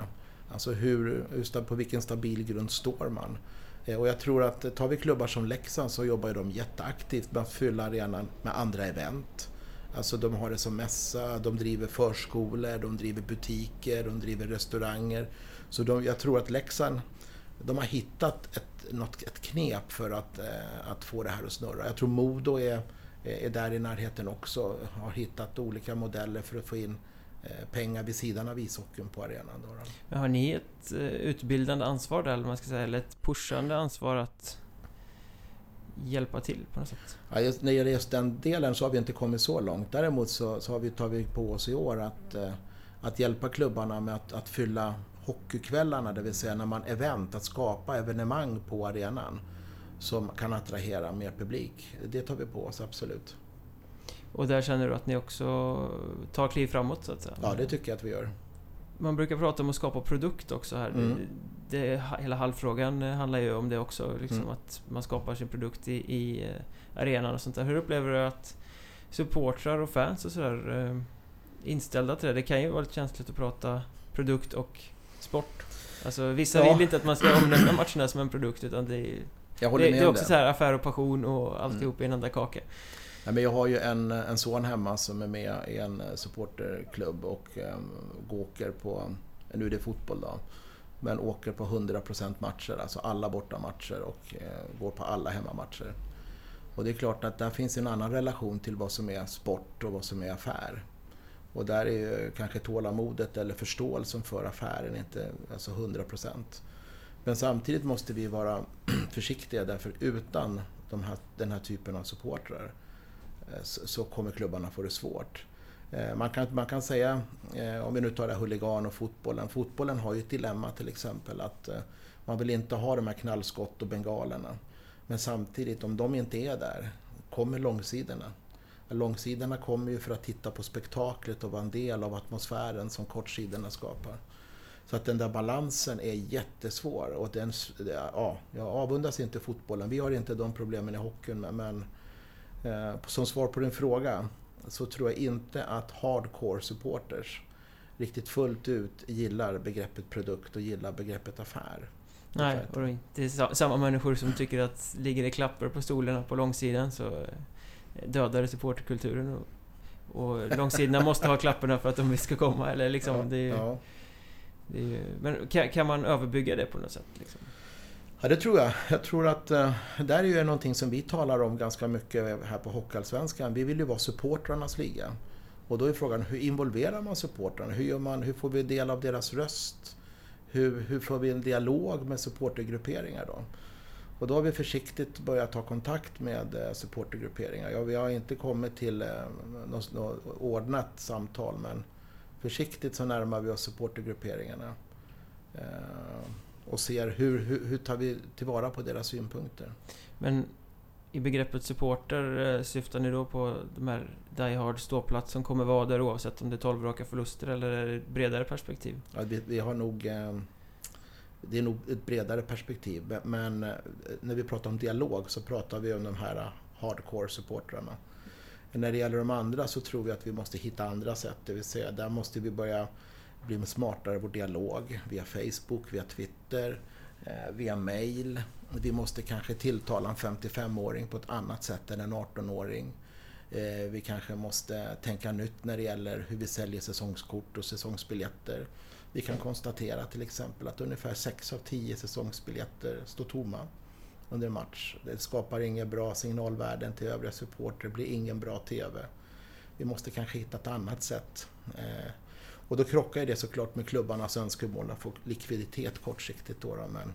Alltså hur, på vilken stabil grund står man? Eh, och jag tror att tar vi klubbar som Leksand så jobbar de jätteaktivt med att fylla arenan med andra event. Alltså de har det som mässa, de driver förskolor, de driver butiker, de driver restauranger. Så de, jag tror att Leksand, de har hittat ett, något, ett knep för att, eh, att få det här att snurra. Jag tror Modo är, är där i närheten också, har hittat olika modeller för att få in Eh, pengar vid sidan av ishockeyn på arenan. Då. Men har ni ett eh, utbildande ansvar där, eller man ska säga, eller ett pushande ansvar att hjälpa till på något sätt? Ja, just, när det gäller just den delen så har vi inte kommit så långt. Däremot så, så har vi, tar vi på oss i år att, att hjälpa klubbarna med att, att fylla hockeykvällarna, det vill säga när man event, att skapa evenemang på arenan. som kan attrahera mer publik. Det tar vi på oss, absolut. Och där känner du att ni också tar kliv framåt så att säga? Ja, det tycker jag att vi gör. Man brukar prata om att skapa produkt också här. Mm. Det, hela halvfrågan handlar ju om det också. Liksom mm. Att man skapar sin produkt i, i eh, arenan och sånt där. Hur upplever du att supportrar och fans och sådär eh, inställda till det? Det kan ju vara lite känsligt att prata produkt och sport. Alltså vissa ja. vill inte att man ska omnämna matcherna som en produkt utan det är... Jag håller det, med det är också det. så här affär och passion och alltihop mm. i en enda kaka. Ja, men jag har ju en, en son hemma som är med i en supporterklubb och um, åker på, nu är det fotboll då, men åker på 100% matcher, alltså alla bortamatcher och uh, går på alla hemmamatcher. Och det är klart att där finns en annan relation till vad som är sport och vad som är affär. Och där är ju kanske tålamodet eller förståelsen för affären inte alltså 100%. Men samtidigt måste vi vara <clears throat> försiktiga därför utan de här, den här typen av supportrar eh, så kommer klubbarna få det svårt. Eh, man kan, man kan säga, eh, om vi nu tar det här huligan och fotbollen. Fotbollen har ju ett dilemma till exempel att man vill inte ha de här knallskott och bengalerna. Men samtidigt, om de inte är där, kommer långsidorna. Långsidorna kommer ju för att titta på spektaklet och vara en del av atmosfären som kortsidorna skapar. Så att den där balansen är jättesvår. Och den, ja, jag avundas inte fotbollen. Vi har inte de problemen i hockeyn, men Eh, som svar på din fråga så tror jag inte att hardcore supporters riktigt fullt ut gillar begreppet produkt och gillar begreppet affär. Nej, och det är samma människor som tycker att ligger det klappar på stolarna på långsidan så eh, dödar det supporterkulturen. Och, och långsidorna måste ha klapparna för att de ska komma. Eller liksom, ja, det, är, ja. det är, men kan, kan, man överbygga det på något sätt? Liksom? Ja, det tror jag. Jag tror att uh, där är ju någonting som vi talar om ganska mycket här på Hockeyallsvenskan. Vi vill ju vara supportrarnas liga. Och då är frågan, hur involverar man supportrarna? Hur, gör man, hur får vi del av deras röst? Hur, hur får vi en dialog med supportergrupperingar då? Och då har vi försiktigt börjat ta kontakt med uh, supportergrupperingar. Ja, vi har inte kommit till uh, något, något ordnat samtal men försiktigt så närmar vi oss supportergrupperingarna. Uh, och ser hur, hur, hur tar vi tillvara på deras synpunkter. Men i begreppet supporter eh, syftar ni då på de här Die Hard ståplats som kommer vara där oavsett om det är 12 raka förluster eller är det ett bredare perspektiv? Ja, vi, vi har nog... Det är nog ett bredare perspektiv men eh, när vi pratar om dialog så pratar vi om de här eh, hardcore supportrarna. När det gäller de andra så tror vi att vi måste hitta andra sätt, det vill säga där måste vi börja bli smartare i vår dialog via Facebook, via Twitter, eh, via mail. Vi måste kanske tilltala en 55-åring på ett annat sätt än en 18-åring. Vi kanske måste tänka nytt när det gäller hur vi säljer säsongskort och säsongsbiljetter. Vi kan konstatera till exempel att ungefär 6 av 10 säsongsbiljetter står tomma under en match. Det skapar inga bra signalvärden till övriga supporter, det blir ingen bra TV. Vi måste kanske hitta ett annat sätt. Eh, och då krockar det såklart med klubbarnas önskemål att få likviditet kortsiktigt. Då, men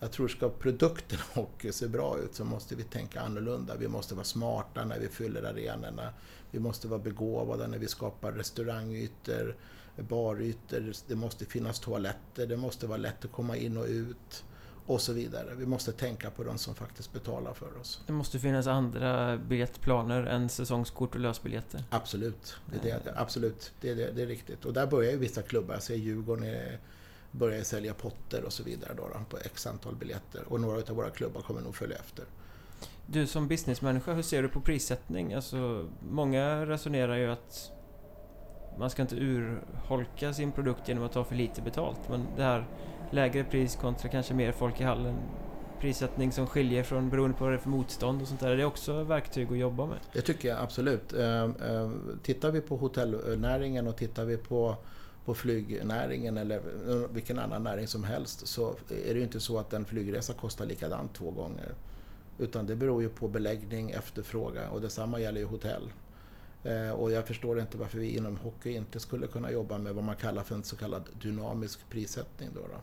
jag tror ska produkten <laughs> och se bra ut så måste vi tänka annorlunda. Vi måste vara smarta när vi fyller arenorna. Vi måste vara begåvade när vi skapar restaurangytor, barytor. Det måste finnas toaletter, det måste vara lätt att komma in och ut och så vidare. Vi måste tänka på de som faktiskt betalar för oss. Det måste finnas andra biljettplaner än säsongskort och lösbiljetter? Absolut, det är, det, absolut. Det, det, det är riktigt. Och där börjar ju vissa klubbar, jag ser Djurgården börjar sälja potter och så vidare då, då, på x antal biljetter. Och några av våra klubbar kommer nog följa efter. Du som businessmänniska, hur ser du på prissättning? Alltså, många resonerar ju att man ska inte urholka sin produkt genom att ta för lite betalt. Men det här lägre pris kontra kanske mer folk i hallen. Prissättning som skiljer från beroende på vad det är för motstånd och sånt där. Det Är också verktyg att jobba med? Det tycker jag absolut. Eh, eh, tittar vi på hotellnäringen och tittar vi på på flygnäringen eller vilken annan näring som helst så är det ju inte så att en flygresa kostar likadant två gånger. Utan det beror ju på beläggning, efterfrågan och detsamma gäller ju hotell. Eh, och jag förstår inte varför vi inom hockey inte skulle kunna jobba med vad man kallar för en så kallad dynamisk prissättning. Då, då.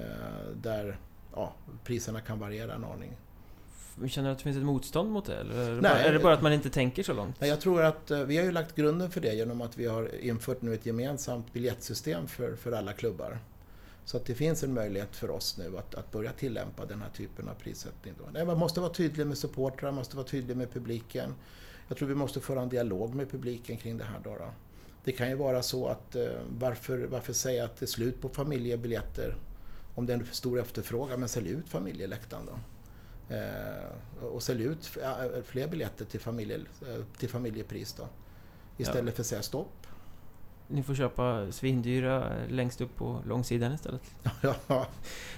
Eh, där ja, priserna kan variera en aning. Känner du att det finns ett motstånd mot det? Eller är det, Nej, bara, är det bara att man inte tänker så långt? Jag tror att eh, vi har ju lagt grunden för det genom att vi har infört nu ett gemensamt biljettsystem för, för alla klubbar. Så att det finns en möjlighet för oss nu att, att börja tillämpa den här typen av prissättning. Då. Nej, man måste vara tydlig med supportrar, man måste vara tydlig med publiken. Jag tror vi måste föra en dialog med publiken kring det här. Då, då. Det kan ju vara så att eh, varför, varför säga att det är slut på familjebiljetter om det är en för stor efterfrågan, men sälj ut familjeläktaren då. Eh, och sälj ut fler biljetter till, familje, eh, till familjepris då. Istället ja. för att säga stopp. Ni får köpa svindyra längst upp på långsidan istället. <laughs> ja.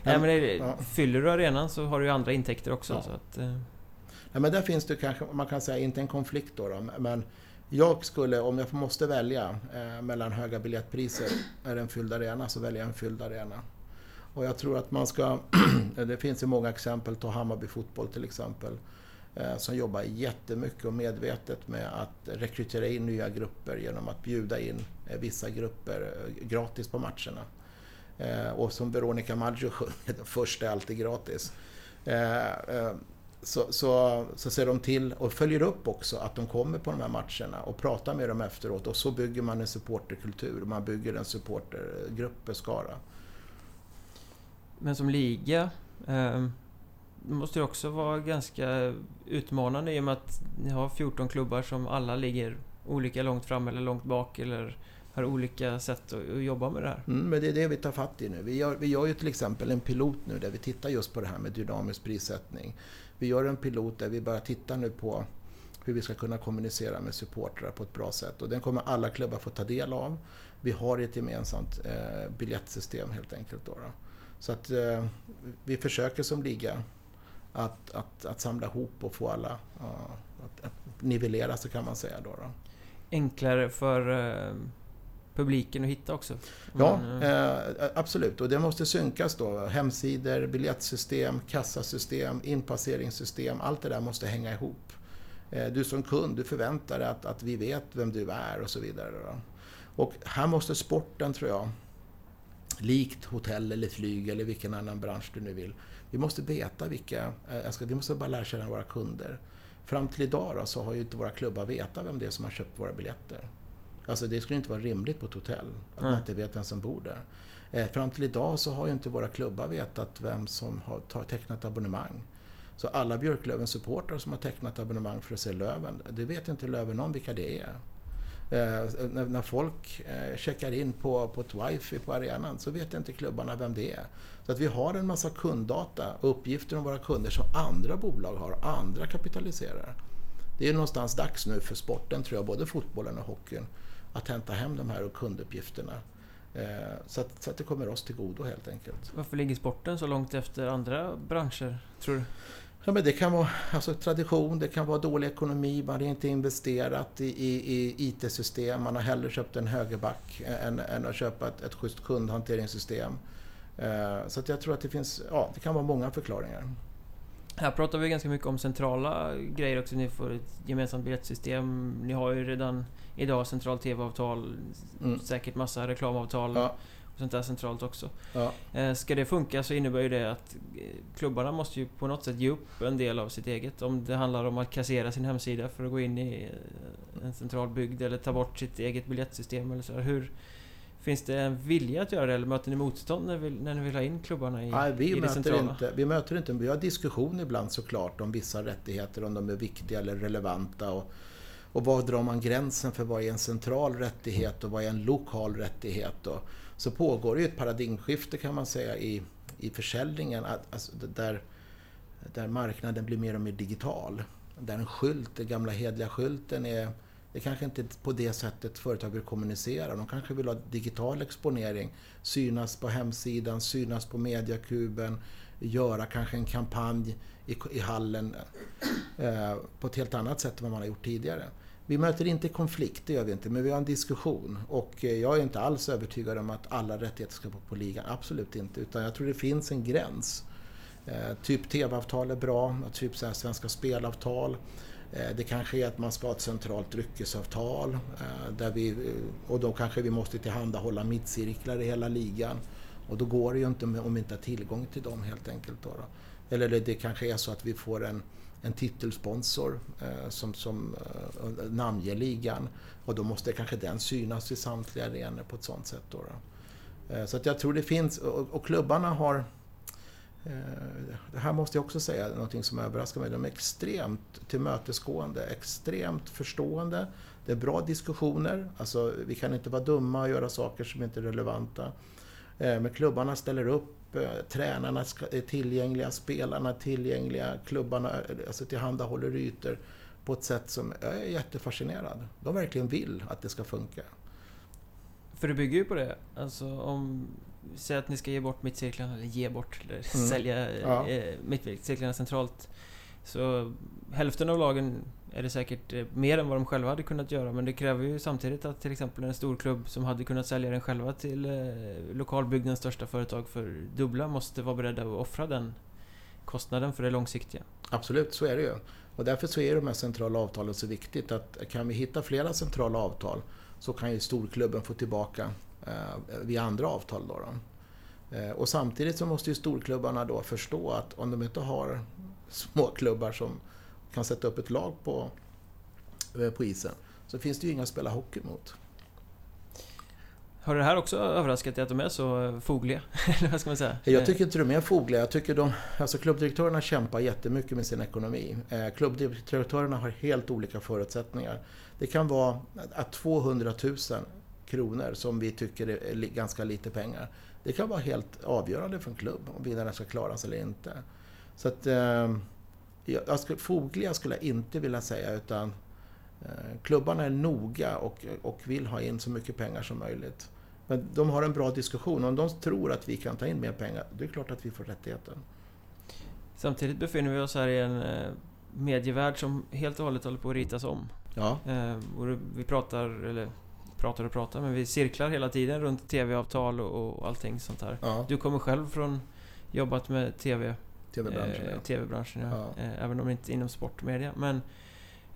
Nej, men det, ja. Fyller du arenan så har du ju andra intäkter också. Ja. Så att, eh. Nej, men där finns det kanske, man kan säga, inte en konflikt då, då men jag skulle, om jag måste välja eh, mellan höga biljettpriser eller en fylld arena, så väljer jag en fylld arena. Och jag tror att man ska... <clears throat> det finns ju många exempel, ta Hammarby fotboll till exempel, eh, som jobbar jättemycket och medvetet med att rekrytera in nya grupper genom att bjuda in eh, vissa grupper eh, gratis på matcherna. Eh, och som Veronica Maggio <laughs> sjunger, först är alltid gratis. Eh, eh, så, så, så ser de till och följer upp också att de kommer på de här matcherna och pratar med dem efteråt och så bygger man en supporterkultur, man bygger en supportergrupp, skara. Men som liga eh, måste det också vara ganska utmanande i och med att ni har 14 klubbar som alla ligger olika långt fram eller långt bak eller har olika sätt att, jobba med det här. Mm, men det är det vi tar fatt i nu. Vi gör, vi gör ju till exempel en pilot nu där vi tittar just på det här med dynamisk prissättning. Vi gör en pilot där vi börjar titta nu på hur vi ska kunna kommunicera med supportrar på ett bra sätt. Och den kommer alla klubbar få ta del av. Vi har ett gemensamt eh, biljettsystem helt enkelt. Då, då. Så att eh, vi försöker som liga att, att, att samla ihop och få alla uh, att, att nivellera sig kan man säga. Då, då. Enklare för uh, publiken att hitta också? Ja, man, uh... absolut. Och det måste synkas då. Hemsidor, biljettsystem, kassasystem, inpasseringssystem. Allt det där måste hänga ihop. Du som kund, du förväntar dig att, att vi vet vem du är och så vidare. Då. Och här måste sporten, tror jag, likt hotell eller flyg eller vilken annan bransch du nu vill. Vi måste veta vilka, eh, ska, vi måste bara lära känna våra kunder. Fram till idag då, så har ju inte våra klubbar vetat vem det är som har köpt våra biljetter. Alltså det skulle inte vara rimligt på ett hotell, att man inte vet vem som bor där. Eh, fram till idag så har ju inte våra klubbar vetat vem som har tecknat abonnemang. Så alla Björklövens supportrar som har tecknat abonnemang för att se Löven, det vet inte Löven om vilka det är. Eh, när, folk eh, checkar in på, på ett wifi på arenan så vet inte klubbarna vem det är. Så att vi har en massa kunddata och uppgifter om våra kunder som andra bolag har, andra kapitaliserar. Det är någonstans dags nu för sporten, tror jag, både fotbollen och hockeyn, att hämta hem de här kunduppgifterna. Eh, så att, så att det kommer oss till godo helt enkelt. Varför ligger sporten så långt efter andra branscher, tror du? Ja, men det kan vara alltså, tradition, det kan vara dålig ekonomi, man har inte investerat i, i, i IT-system, man har hellre köpt en högerback än, än att köpa ett, ett schysst kundhanteringssystem. Eh, så att jag tror att det finns, ja, det kan vara många förklaringar. Här pratar vi ganska mycket om centrala grejer också. Ni får ett gemensamt biljettsystem. Ni har ju redan idag centralt TV-avtal, mm. säkert massa reklamavtal. Ja sånt där centralt också. Ja. Eh, ska det funka så innebär ju det att eh, klubbarna måste ju på något sätt ge upp en del av sitt eget. Om det handlar om att kassera sin hemsida för att gå in i eh, en central bygd eller ta bort sitt eget biljettsystem eller så. Hur, Finns det en vilja att göra det eller möter ni motstånd när, vi, när ni vill ha in klubbarna i, Nej, vi i det centrala? Inte, vi möter inte, vi har diskussion ibland såklart om vissa rättigheter, om de är viktiga eller relevanta. Och, och var drar man gränsen för vad är en central rättighet och vad är en lokal rättighet? Och, så pågår det ju ett paradigmskifte kan man säga i, i försäljningen alltså där, där marknaden blir mer och mer digital. Där en skylt, den gamla hedliga skylten är det kanske inte är på det sättet företag vill kommunicera. De kanske vill ha digital exponering, synas på hemsidan, synas på mediakuben, göra kanske en kampanj i, i hallen eh, på ett helt annat sätt än vad man har gjort tidigare. Vi möter inte konflikt, det gör vi inte, men vi har en diskussion. Och eh, jag är inte alls övertygad om att alla rättigheter ska vara på ligan, absolut inte. Utan jag tror det finns en gräns. Eh, typ TV-avtal är bra, typ så här Svenska spelavtal. Eh, det kanske är att man ska ha ett centralt dryckesavtal eh, där vi, och då kanske vi måste tillhandahålla mittcirklar i hela ligan. Och då går det ju inte om vi inte har tillgång till dem helt enkelt. Då, då. Eller det, kanske är så att vi får en en titelsponsor eh, som, som eh, namnger ligan och då måste kanske den synas i samtliga arenor på ett sånt sätt. Då, då. Eh, så att jag tror det finns, och klubbarna har det här måste jag också säga, någonting som överraskar mig. De är extremt tillmötesgående, extremt förstående. Det är bra diskussioner, alltså vi kan inte vara dumma och göra saker som inte är relevanta. Eh, men klubbarna ställer upp eh, tränarna är tillgängliga, spelarna är tillgängliga, klubbarna alltså tillhandahåller ytor på ett sätt som jag är jättefascinerad. De verkligen vill att det ska funka. För det bygger ju på det. Alltså om Säg att ni ska ge bort mittcirklarna, eller ge bort, eller mm. sälja ja. eh, mittcirklarna centralt. Så hälften av lagen är det säkert eh, mer än vad de själva hade kunnat göra men det kräver ju samtidigt att till exempel en stor klubb som hade kunnat sälja den själva till eh, lokalbygdens största företag för dubbla måste vara beredda att offra den kostnaden för det långsiktiga. Absolut, så är det ju. Och därför så är de här centrala avtalen så viktigt att kan vi hitta flera centrala avtal så kan ju storklubben få tillbaka via andra avtal. Då, då. Eh, och samtidigt så måste ju storklubbarna då förstå att om de inte har småklubbar som kan sätta upp ett lag på, eh, på isen så finns det ju inga att spela hockey mot. Har det här också överraskat dig att de är så fogliga? <laughs> Eller vad ska man säga? Jag tycker inte de är fogliga. Jag tycker de, alltså klubbdirektörerna kämpar jättemycket med sin ekonomi. Eh, klubbdirektörerna har helt olika förutsättningar. Det kan vara att 200 000 kronor, som vi tycker är ganska lite pengar, det kan vara helt avgörande för en klubb om den ska klaras eller inte. Så att, eh, jag skulle, skulle jag inte vilja säga utan eh, klubbarna är noga och, och vill ha in så mycket pengar som möjligt. Men de har en bra diskussion. Om de tror att vi kan ta in mer pengar, det är klart att vi får rättigheten. Samtidigt befinner vi oss här i en eh, medievärld som helt och hållet håller på att ritas om. Ja. Eh, vi pratar, eller pratar och pratar, men vi cirklar hela tiden runt TV-avtal och, och allting sånt här. Ja. Du kommer själv från jobbat med TV TV-branschen, eh, ja. TV-branschen, ja. ja. Eh, även om inte inom sport och media. Men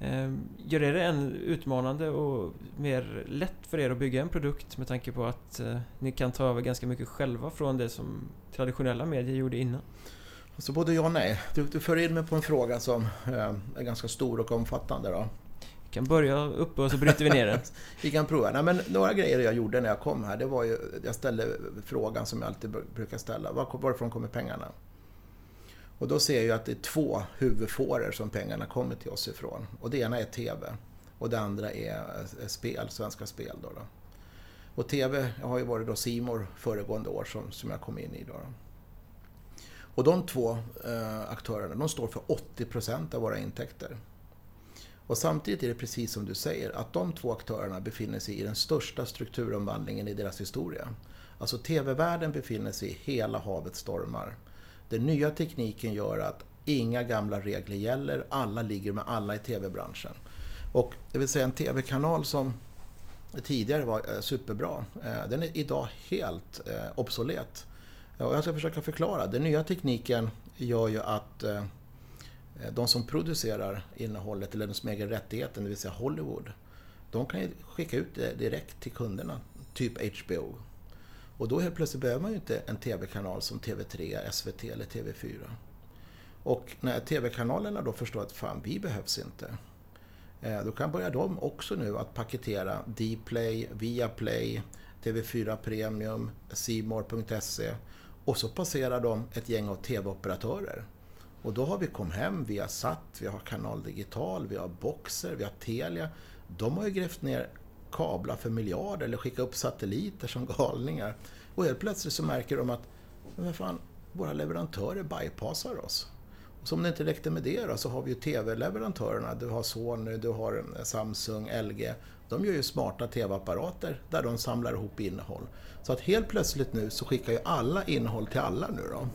eh, gör det än utmanande och mer lätt för er att bygga en produkt med tanke på att eh, ni kan ta över ganska mycket själva från det som traditionella medier gjorde innan? Alltså både ja och nej. Du, du för in mig på en fråga som eh, är ganska stor och omfattande. Då. Vi kan börja uppe och så bryter vi ner den. <laughs> vi kan prova. Nej, men några grejer jag gjorde när jag kom här, det var ju... Jag ställde frågan som jag alltid brukar ställa. Var, varifrån kommer pengarna? Och då ser jag att det är två huvudfåror som pengarna kommer till oss ifrån. Och det ena är TV och det andra är eh, spel, Svenska Spel. Då, då. Och TV har ju varit då Simor föregående år som, som jag kom in i. Då, då. Och de två eh, aktörerna de står för 80% av våra intäkter. Och samtidigt är det precis som du säger, att de två aktörerna befinner sig i den största strukturomvandlingen i deras historia. Alltså TV-världen befinner sig i hela havets stormar. Den nya tekniken gör att inga gamla regler gäller, alla ligger med alla i TV-branschen. Och det vill säga en TV-kanal som tidigare var eh, superbra, eh, den är idag helt eh, obsolet. Och jag ska försöka förklara. Den nya tekniken gör ju att Eh, de som producerar innehållet, eller de som äger rättigheten, det vill säga Hollywood, de kan ju skicka ut det direkt till kunderna, typ HBO. Och då helt plötsligt behöver man ju inte en TV-kanal som TV3, SVT eller TV4. Och när TV-kanalerna då förstår att fan, vi behövs inte. Eh, då kan börja de också nu att paketera Dplay, Viaplay, TV4 Premium, Simor.se och så passerar de ett gäng av TV-operatörer. Och då har vi Comhem, vi har Satt, vi har Kanal Digital, vi har Boxer, vi har Telia. De har ju grävt ner kablar för miljarder eller skickat upp satelliter som <laughs> galningar. Och helt plötsligt så märker de att men fan, våra leverantörer bypassar oss. Och som det inte räckte med det då, så har vi ju TV-leverantörerna. Du har Sony, du har Samsung, LG. De gör ju smarta TV-apparater där de samlar ihop innehåll. Så att helt plötsligt nu så skickar ju alla innehåll till alla nu då.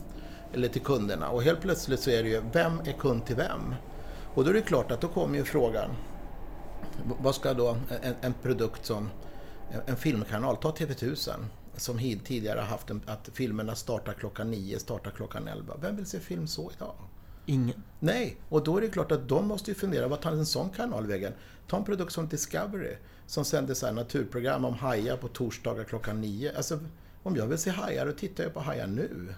Eller till kunderna. Och helt plötsligt så är det ju, vem är kund till vem? Och då är det klart att då kommer ju frågan, vad ska då en, en produkt som en filmkanal, ta TV1000 som tidigare haft en, att filmerna startar klockan 9, startar klockan 11. Vem vill se film så idag? Ingen. Nej, och då är det klart att de måste ju fundera, vad tar en sån kanal vägen? Ta en produkt som Discovery som sänder så naturprogram om hajar på torsdagar klockan 9. Alltså, om jag vill se hajar, då tittar jag på hajar nu.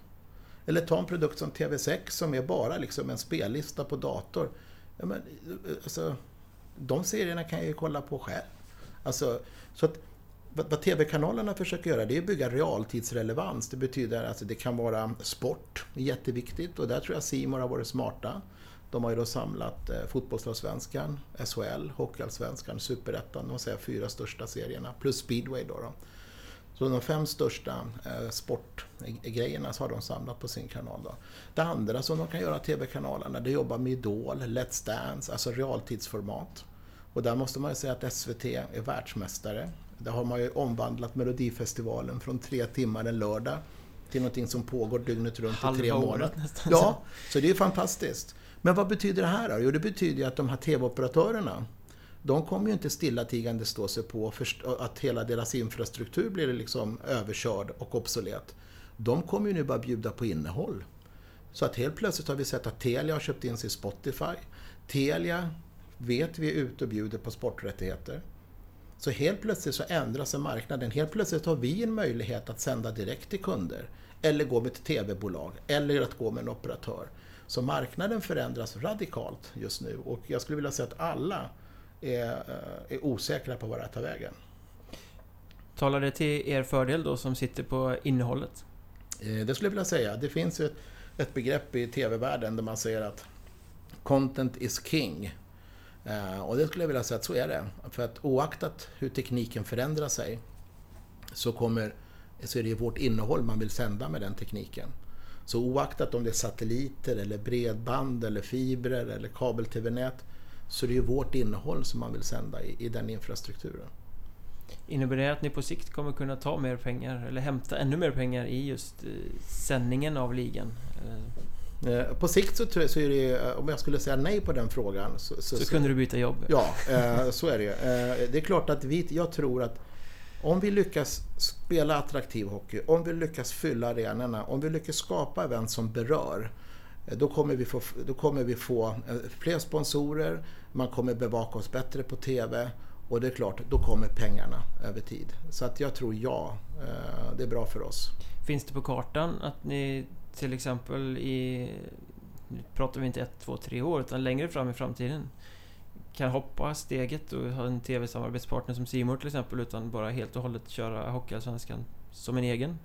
Eller ta en produkt som TV6 som är bara liksom en spellista på dator. Ja, men, alltså, de serierna kan jag ju kolla på själv. Alltså, så att vad, vad TV-kanalerna försöker göra det är att bygga realtidsrelevans. Det betyder att det kan vara sport, jätteviktigt och där tror jag Simor har varit smarta. De har ju då samlat eh, Fotbollsallsvenskan, SHL, Hockeyallsvenskan, Superettan, de säger fyra största serierna, plus speedway då. då. Så de fem största eh, sportgrejerna så har de samlat på sin kanal. Då. Det andra som de kan göra TV-kanalerna, det jobbar med Idol, Let's Dance, alltså realtidsformat. Och där måste man ju säga att SVT är världsmästare. Där har man ju omvandlat Melodifestivalen från tre timmar en lördag till någonting som pågår dygnet runt i tre månader. nästan. Ja, så det är fantastiskt. Men vad betyder det här då? Jo, det betyder ju att de här TV-operatörerna de kommer ju inte stillatigande stå sig på att hela deras infrastruktur blir liksom överkörd och obsolet. De kommer ju nu bara bjuda på innehåll. Så att helt plötsligt har vi sett att Telia har köpt in sig i Spotify. Telia vet vi är ute och bjuder på sporträttigheter. Så helt plötsligt så ändrar sig marknaden. Helt plötsligt har vi en möjlighet att sända direkt till kunder. Eller gå med ett TV-bolag. Eller att gå med en operatör. Så marknaden förändras radikalt just nu och jag skulle vilja säga att alla är, eh, är osäkra på vad det tar vägen. Talar det till er fördel då som sitter på innehållet? Eh, det skulle jag vilja säga. Det finns ett, ett begrepp i TV-världen där man säger att content is king. Eh, och det skulle jag vilja säga att så är det. För att oaktat hur tekniken förändrar sig så, kommer, så är det vårt innehåll man vill sända med den tekniken. Så oaktat om det är satelliter eller bredband eller fibrer eller kabel-tv-nät så det är ju vårt innehåll som man vill sända i, i den infrastrukturen. Innebär det att ni på sikt kommer kunna ta mer pengar eller hämta ännu mer pengar i just eh, sändningen av ligan? Eh, på sikt så, så är det eh, om jag skulle säga nej på den frågan så... Så, så kunde du byta jobb? Ja, så är det ju. Det är klart att vi, jag tror att om vi lyckas spela attraktiv hockey, om vi lyckas fylla arenorna, om vi lyckas skapa event som berör då kommer, vi få, då kommer vi få fler sponsorer, man kommer bevaka oss bättre på TV och det är klart, då kommer pengarna över tid. Så att jag tror ja, eh, det är bra för oss. Finns det på kartan att ni till exempel i... Nu pratar vi inte ett, två, tre år utan längre fram i framtiden kan hoppa steget och ha en TV-samarbetspartner som Simor till exempel utan bara helt och hållet köra Hockeyallsvenskan som en egen?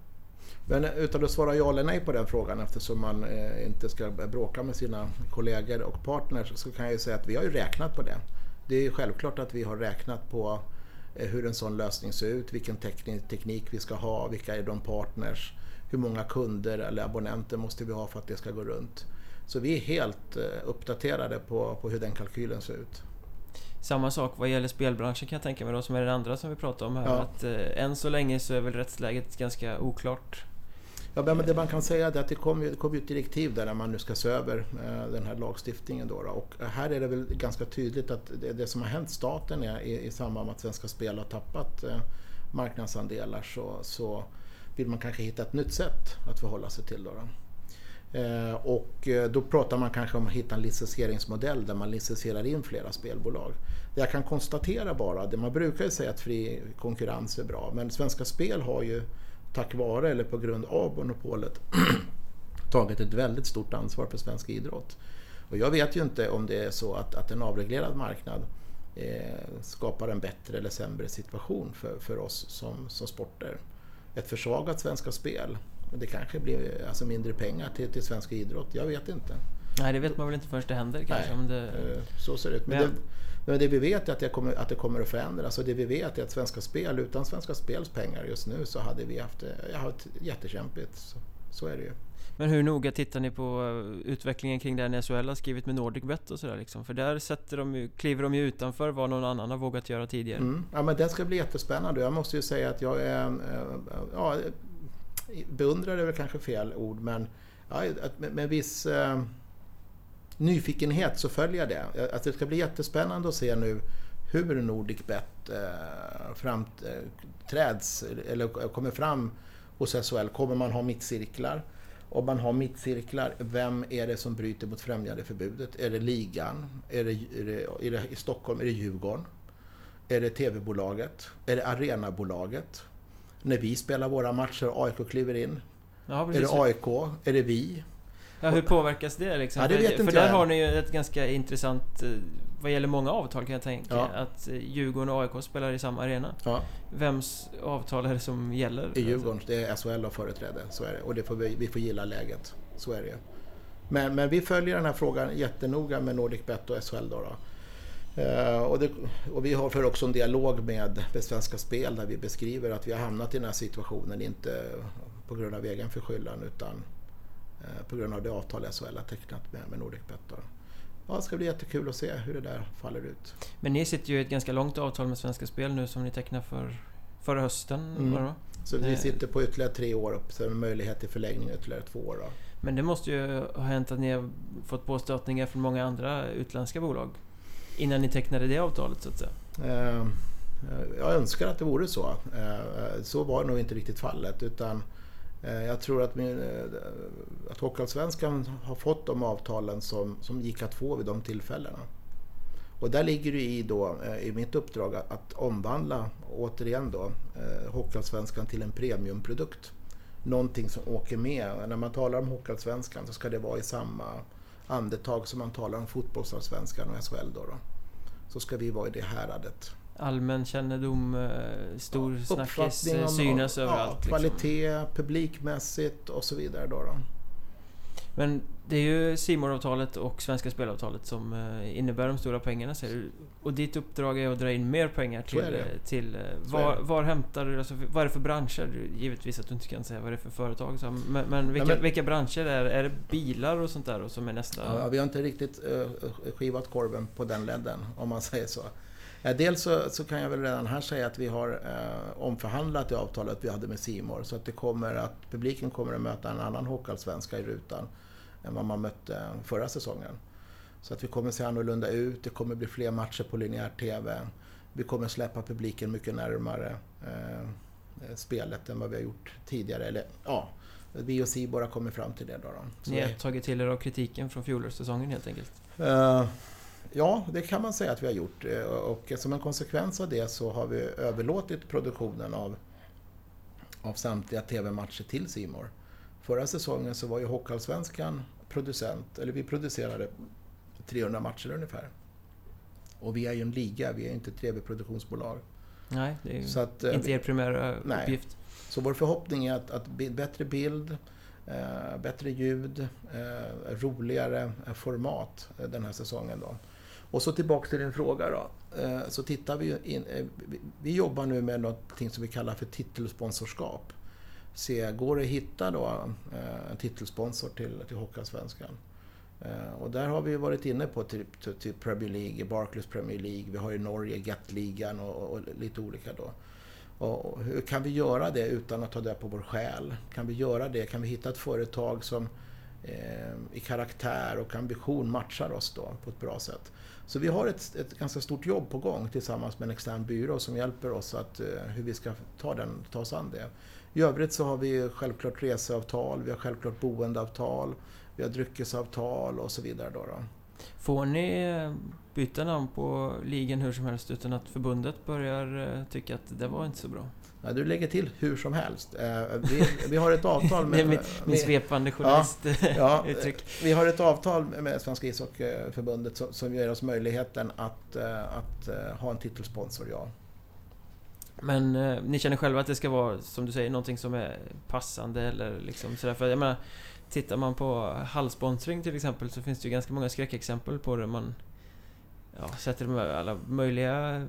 Men utan att svara ja eller nej på den frågan eftersom man eh, inte ska bråka med sina kollegor och partners så kan jag ju säga att vi har ju räknat på det. Det är självklart att vi har räknat på eh, hur en sån lösning ser ut, vilken teknik vi ska ha, vilka är de partners, hur många kunder eller abonnenter måste vi ha för att det ska gå runt. Så vi är helt eh, uppdaterade på, på hur den kalkylen ser ut. Samma sak vad gäller spelbranschen kan jag tänka mig då, som är den andra som vi pratade om här. Ja. Att eh, än så länge så är väl rättsläget ganska oklart. Ja, men det man kan säga är att det kom, det kom ett direktiv där när man nu ska se över eh, den här lagstiftningen. Då, då, Och här är det väl ganska tydligt att det, det som har hänt staten är, i, i samband med att Svenska Spel har tappat eh, marknadsandelar så, så vill man kanske hitta ett nytt sätt att förhålla sig till. Då, då. Eh, och eh, då pratar man kanske om att hitta en licensieringsmodell där man licensierar in flera spelbolag. Jag kan konstatera bara, det man brukar ju säga att fri konkurrens är bra, men Svenska Spel har ju tack vare eller på grund av monopolet <clears throat> tagit ett väldigt stort ansvar för svensk idrott. Och jag vet ju inte om det är så att, att en avreglerad marknad eh, skapar en bättre eller sämre situation för, för oss som, som sporter. Ett försvagat Svenska Spel det kanske blir alltså mindre pengar till, till svensk idrott, jag vet inte. Nej, det vet man väl inte förrän det händer kanske. Nej, det... Eh, så ser det ut. Men, men, det, men det vi vet är att det, kommer, att det kommer att förändras och det vi vet är att Svenska Spel, utan Svenska Spels pengar just nu så hade vi haft, haft jättekämpigt. Så, så är det ju. Men hur noga tittar ni på eh, utvecklingen kring det när SHL har skrivit med NordicBet och sådär liksom? För där sätter de ju, kliver de ju utanför vad någon annan har vågat göra tidigare. Mm. Ja men den ska bli jättespännande. Jag måste ju säga att jag är... Eh, ja, beundrare är väl kanske fel ord, men ja, med, med viss eh, nyfikenhet så följer jag det. Att det ska bli jättespännande att se nu hur NordicBet eh, framträds eh, eller kommer fram hos SHL. Kommer man ha mittcirklar? Om man har mittcirklar, vem är det som bryter mot främjandeförbudet? Är det ligan? Är det, är det, är det, I Stockholm är det Djurgården? Är det TV-bolaget? Är det Arenabolaget? när vi spelar våra matcher AIK kliver in. Ja, är det AIK? Är det vi? Ja, hur påverkas det liksom? Ja, det vet för, inte för där har ni ju ett ganska intressant eh, vad gäller många avtal kan jag tänka, Ja. att eh, Djurgården och AIK spelar i samma arena. Ja, Vems avtal är det som gäller? i Djurgården, det är SHL och företräde, så är det. Och det får vi, vi får gilla läget, så är det. Men, men vi följer den här frågan jättenoga med NordicBet och SHL då. då. Eh, och, det, och vi har för också en dialog med, med Svenska Spel där vi beskriver att vi har hamnat i den här situationen, inte på grund av egen förskyllan utan på grund av det avtal SHL har tecknat med, med NordicBet. Då. Ja, det ska bli jättekul att se hur det där faller ut. Men ni sitter ju i ett ganska långt avtal med Svenska Spel nu som ni tecknade för förra hösten. Mm. va? Så vi Eh. sitter på ytterligare tre år och sen en möjlighet till förlängning ytterligare två år. Då. Men det måste ju ha hänt att ni har fått påstötningar från många andra utländska bolag innan ni tecknade det avtalet så att säga. Eh, Jag önskar att det vore så. Eh, Så var nog inte riktigt fallet. Utan eh, Eh, jag tror att, min, eh, att Hockeyallsvenskan har fått de avtalen som, som gick att få vid de tillfällena. Och där ligger det i, då, eh, i mitt uppdrag att, omvandla, återigen då, Hockeyallsvenskan till en premiumprodukt. Någonting som åker med. När man talar om Hockeyallsvenskan så ska det vara i samma andetag som man talar om fotbollsallsvenskan och SHL. Då, då. Så ska vi vara i det häradet. Allmän kännedom, eh, stor snackis, eh, synas ja, överallt. Liksom. Kvalitet, publikmässigt och så vidare. Då, då. Men det är ju simor avtalet och Svenska Spelavtalet som eh, innebär de stora pengarna säger du. Och ditt uppdrag är att dra in mer pengar till... till var, var hämtar du... Alltså, vad är det för branscher? Givetvis att du inte kan säga vad det är för företag. Så, men, men, vilka, men- vilka branscher är det? Är det bilar och sånt där och som är nästa... Ja, vi har inte riktigt uh, skivat korven på den ledden, om man säger så. Dels så, så kan jag väl redan här säga att vi har eh, omförhandlat det avtalet vi hade med Simor så att det kommer att publiken kommer att möta en annan hockeyallsvenska i rutan än vad man mötte förra säsongen. Så att vi kommer se annorlunda ut, det kommer bli fler matcher på linjär TV. Vi kommer släppa publiken mycket närmare eh, spelet än vad vi har gjort tidigare. Eller ja, vi och Simor har kommit fram till det. Då, då. Ni har tagit till er av kritiken från fjolårssäsongen helt enkelt. Eh, Ja, det kan man säga att vi har gjort. Eh, Och som en konsekvens av det så har vi överlåtit produktionen av, av samtliga TV-matcher till Simor. Förra säsongen så var ju Hockeyallsvenskan producent, eller vi producerade 300 matcher ungefär. Och vi är ju en liga, vi är ju inte ett TV-produktionsbolag. Nej, det är ju Så, att, eh, inte er primära Nej. uppgift. så vår förhoppning är att, att bättre bild, eh, bättre ljud, eh, roligare eh, format den här säsongen. Då. Och så tillbaka till din fråga då. Eh, så tittar vi in, eh, vi, jobbar nu med något som vi kallar för titelsponsorskap. Se, går det att hitta då eh, en titelsponsor till, till Hockeyallsvenskan? Och där har vi varit inne på typ, typ, typ Premier League, Barclays Premier League, vi har ju Norge, Gatligan och, och lite olika då. Och hur kan vi göra det utan att ta det på vår själ? Kan vi göra det? Kan vi hitta ett företag som eh, i karaktär och ambition matchar oss då på ett bra sätt? Så vi har ett, ett ganska stort jobb på gång tillsammans med en extern byrå som hjälper oss att, eh, hur vi ska ta, den, ta oss an det. I övrigt så har vi självklart reseavtal, vi har självklart boendeavtal, vi har dryckesavtal och så vidare. Då, då. Får ni eh, byta namn på ligan hur som helst utan att förbundet börjar eh, tycka att det var inte så bra? Ja, du lägger till hur som helst. Eh, Vi, vi har ett avtal <laughs> med... min med- svepande Ja, journalist Ja, uttryck. vi har ett avtal med Svenska ishockeyförbundet som, som ger oss möjligheten att, eh, att eh, ha en titelsponsor, ja. Men eh, ni känner själva att det ska vara, som du säger, någonting som är passande eller liksom sådär? För jag menar, tittar man på hallsponsring till exempel så finns det ju ganska många skräckexempel på det man ja, sätter med alla möjliga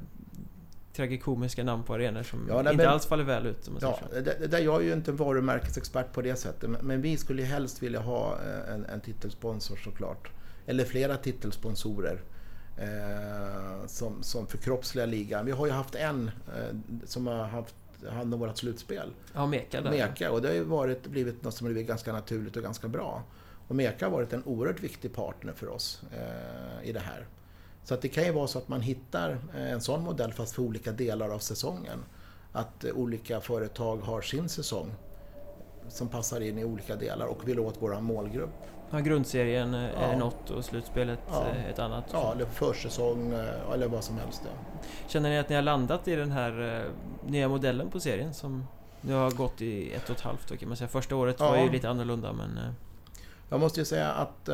tragikomiska namn på arenor som Ja, nej, inte men- alls faller väl ut ja det, där, jag är ju inte en varumärkesexpert på det sättet, men, men vi skulle ju helst vilja ha eh, en, en titelsponsor såklart. Eller flera titelsponsorer. Eh, som, som förkroppsligar ligan. Vi har ju haft en eh, som har haft hand om vårt slutspel. Ja, Meka där. Meka och det har ju varit, blivit något som blivit ganska naturligt och ganska bra. Och Meka har varit en oerhört viktig partner för oss eh, i det här. Så att det kan ju vara så att man hittar eh, en sån modell fast för olika delar av säsongen. Att eh, olika företag har sin säsong som passar in i olika delar och vill åt vår målgrupp. Ja, grundserien eh, är Ja. något och slutspelet Ja. ett annat. Ja, eller försäsong eller vad som helst. Ja. Känner ni att ni har landat i den här nya modellen på serien som nu har gått i ett och ett halvt år kan man säga. Första året var ju lite annorlunda men... Jag måste ju säga att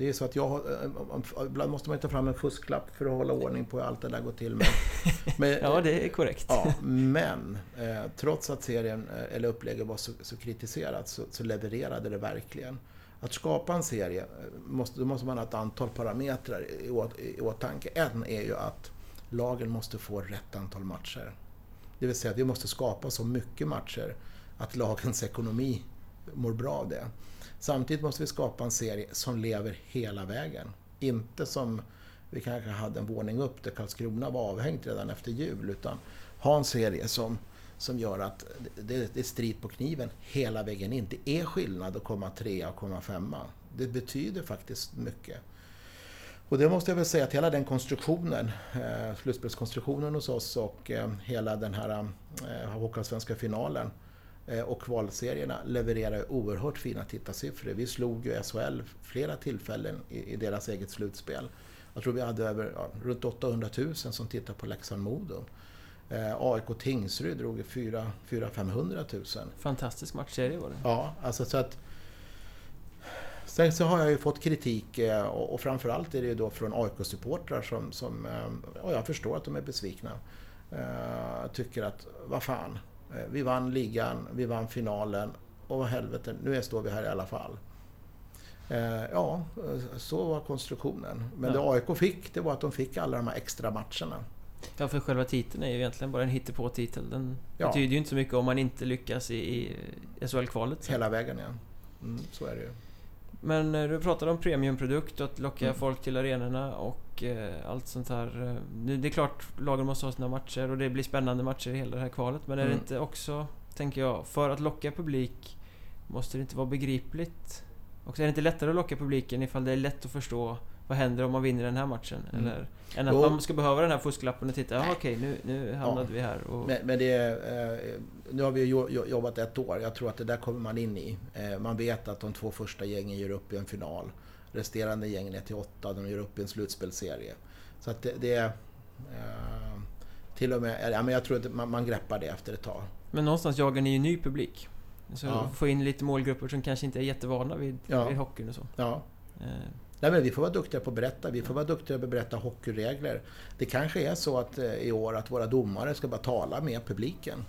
det är så att jag eh, ibland måste man ta fram en fusklapp för att hålla ordning på hur allt det där går till. Men, <laughs> men ja, det är korrekt. Ja, men eh, trots att serien, eh, eller upplägget var så, så kritiserat så, så, levererade det verkligen. Att skapa en serie, måste, då måste man ha ett antal parametrar i, å, i åtanke. En är ju att lagen måste få rätt antal matcher. Det vill säga att vi måste skapa så mycket matcher att lagens ekonomi mår bra av det. Samtidigt måste vi skapa en serie som lever hela vägen. Inte som vi kanske hade en våning upp där Karlskrona var avhängt redan efter jul. Utan ha en serie som, som gör att det, det är strid på kniven hela vägen in. Det är skillnad att komma trea och komma femma. Det betyder faktiskt mycket. Och det måste jag väl säga att hela den konstruktionen, eh, slutspelskonstruktionen hos oss och eh, hela den här eh, Hockeyallsvenska finalen och kvalserierna levererar oerhört fina tittarsiffror. Vi slog ju SHL flera tillfällen i, i deras eget slutspel. Jag tror vi hade över, ja, runt 800 000 som tittade på Leksand-Modo. Eh, AIK Tingsryd drog 400 000. Fantastisk matchserie var det. Ja, alltså så att Sen så har jag ju fått kritik eh, och framförallt är det ju då från AIK-supportrar som, som och eh, jag förstår att de är besvikna. Eh, tycker att, vad fan, vi vann ligan, vi vann finalen och vad helvete, nu står vi här i alla fall. Ja, så var konstruktionen. Men ja. det AIK fick, det var att de fick alla de här extra matcherna. Ja, för själva titeln är ju egentligen bara en hittepå-titel. Den ja. betyder ju inte så mycket om man inte lyckas i, i SHL-kvalet. Hela vägen, ja. Mm, så är det ju. Men eh, du pratade om premiumprodukt och att locka mm. folk till arenorna och eh, allt sånt här. Eh, det är klart, lagen måste ha sina matcher och det blir spännande matcher i hela det här kvalet. Men är mm. det inte också, tänker jag, för att locka publik måste det inte vara begripligt? Och är det inte lättare att locka publiken ifall det är lätt att förstå vad händer om man vinner den här matchen? Mm. Eller, än att jo. man ska behöva den här fusklappen och titta, ja okej nu, nu hamnade ja. vi här. Och... Men, men det eh, nu har vi jobbat ett år, jag tror att det där kommer man in i. Eh, man vet att de två första gängen gör upp i en final. Resterande gängen är till åtta, de gör upp i en slutspelserie. Så att det, det är... Eh, till och med, ja, men jag tror att man, man greppar det efter ett tag. Men någonstans jagar ni ju ny publik. Så ja. få in lite målgrupper som kanske inte är jättevana vid, ja. vid hockeyn och så. Ja. Nej, men vi får vara duktiga på att berätta. Vi får vara duktiga på att berätta hockeyregler. Det kanske är så att eh, i år att våra domare ska bara tala med publiken.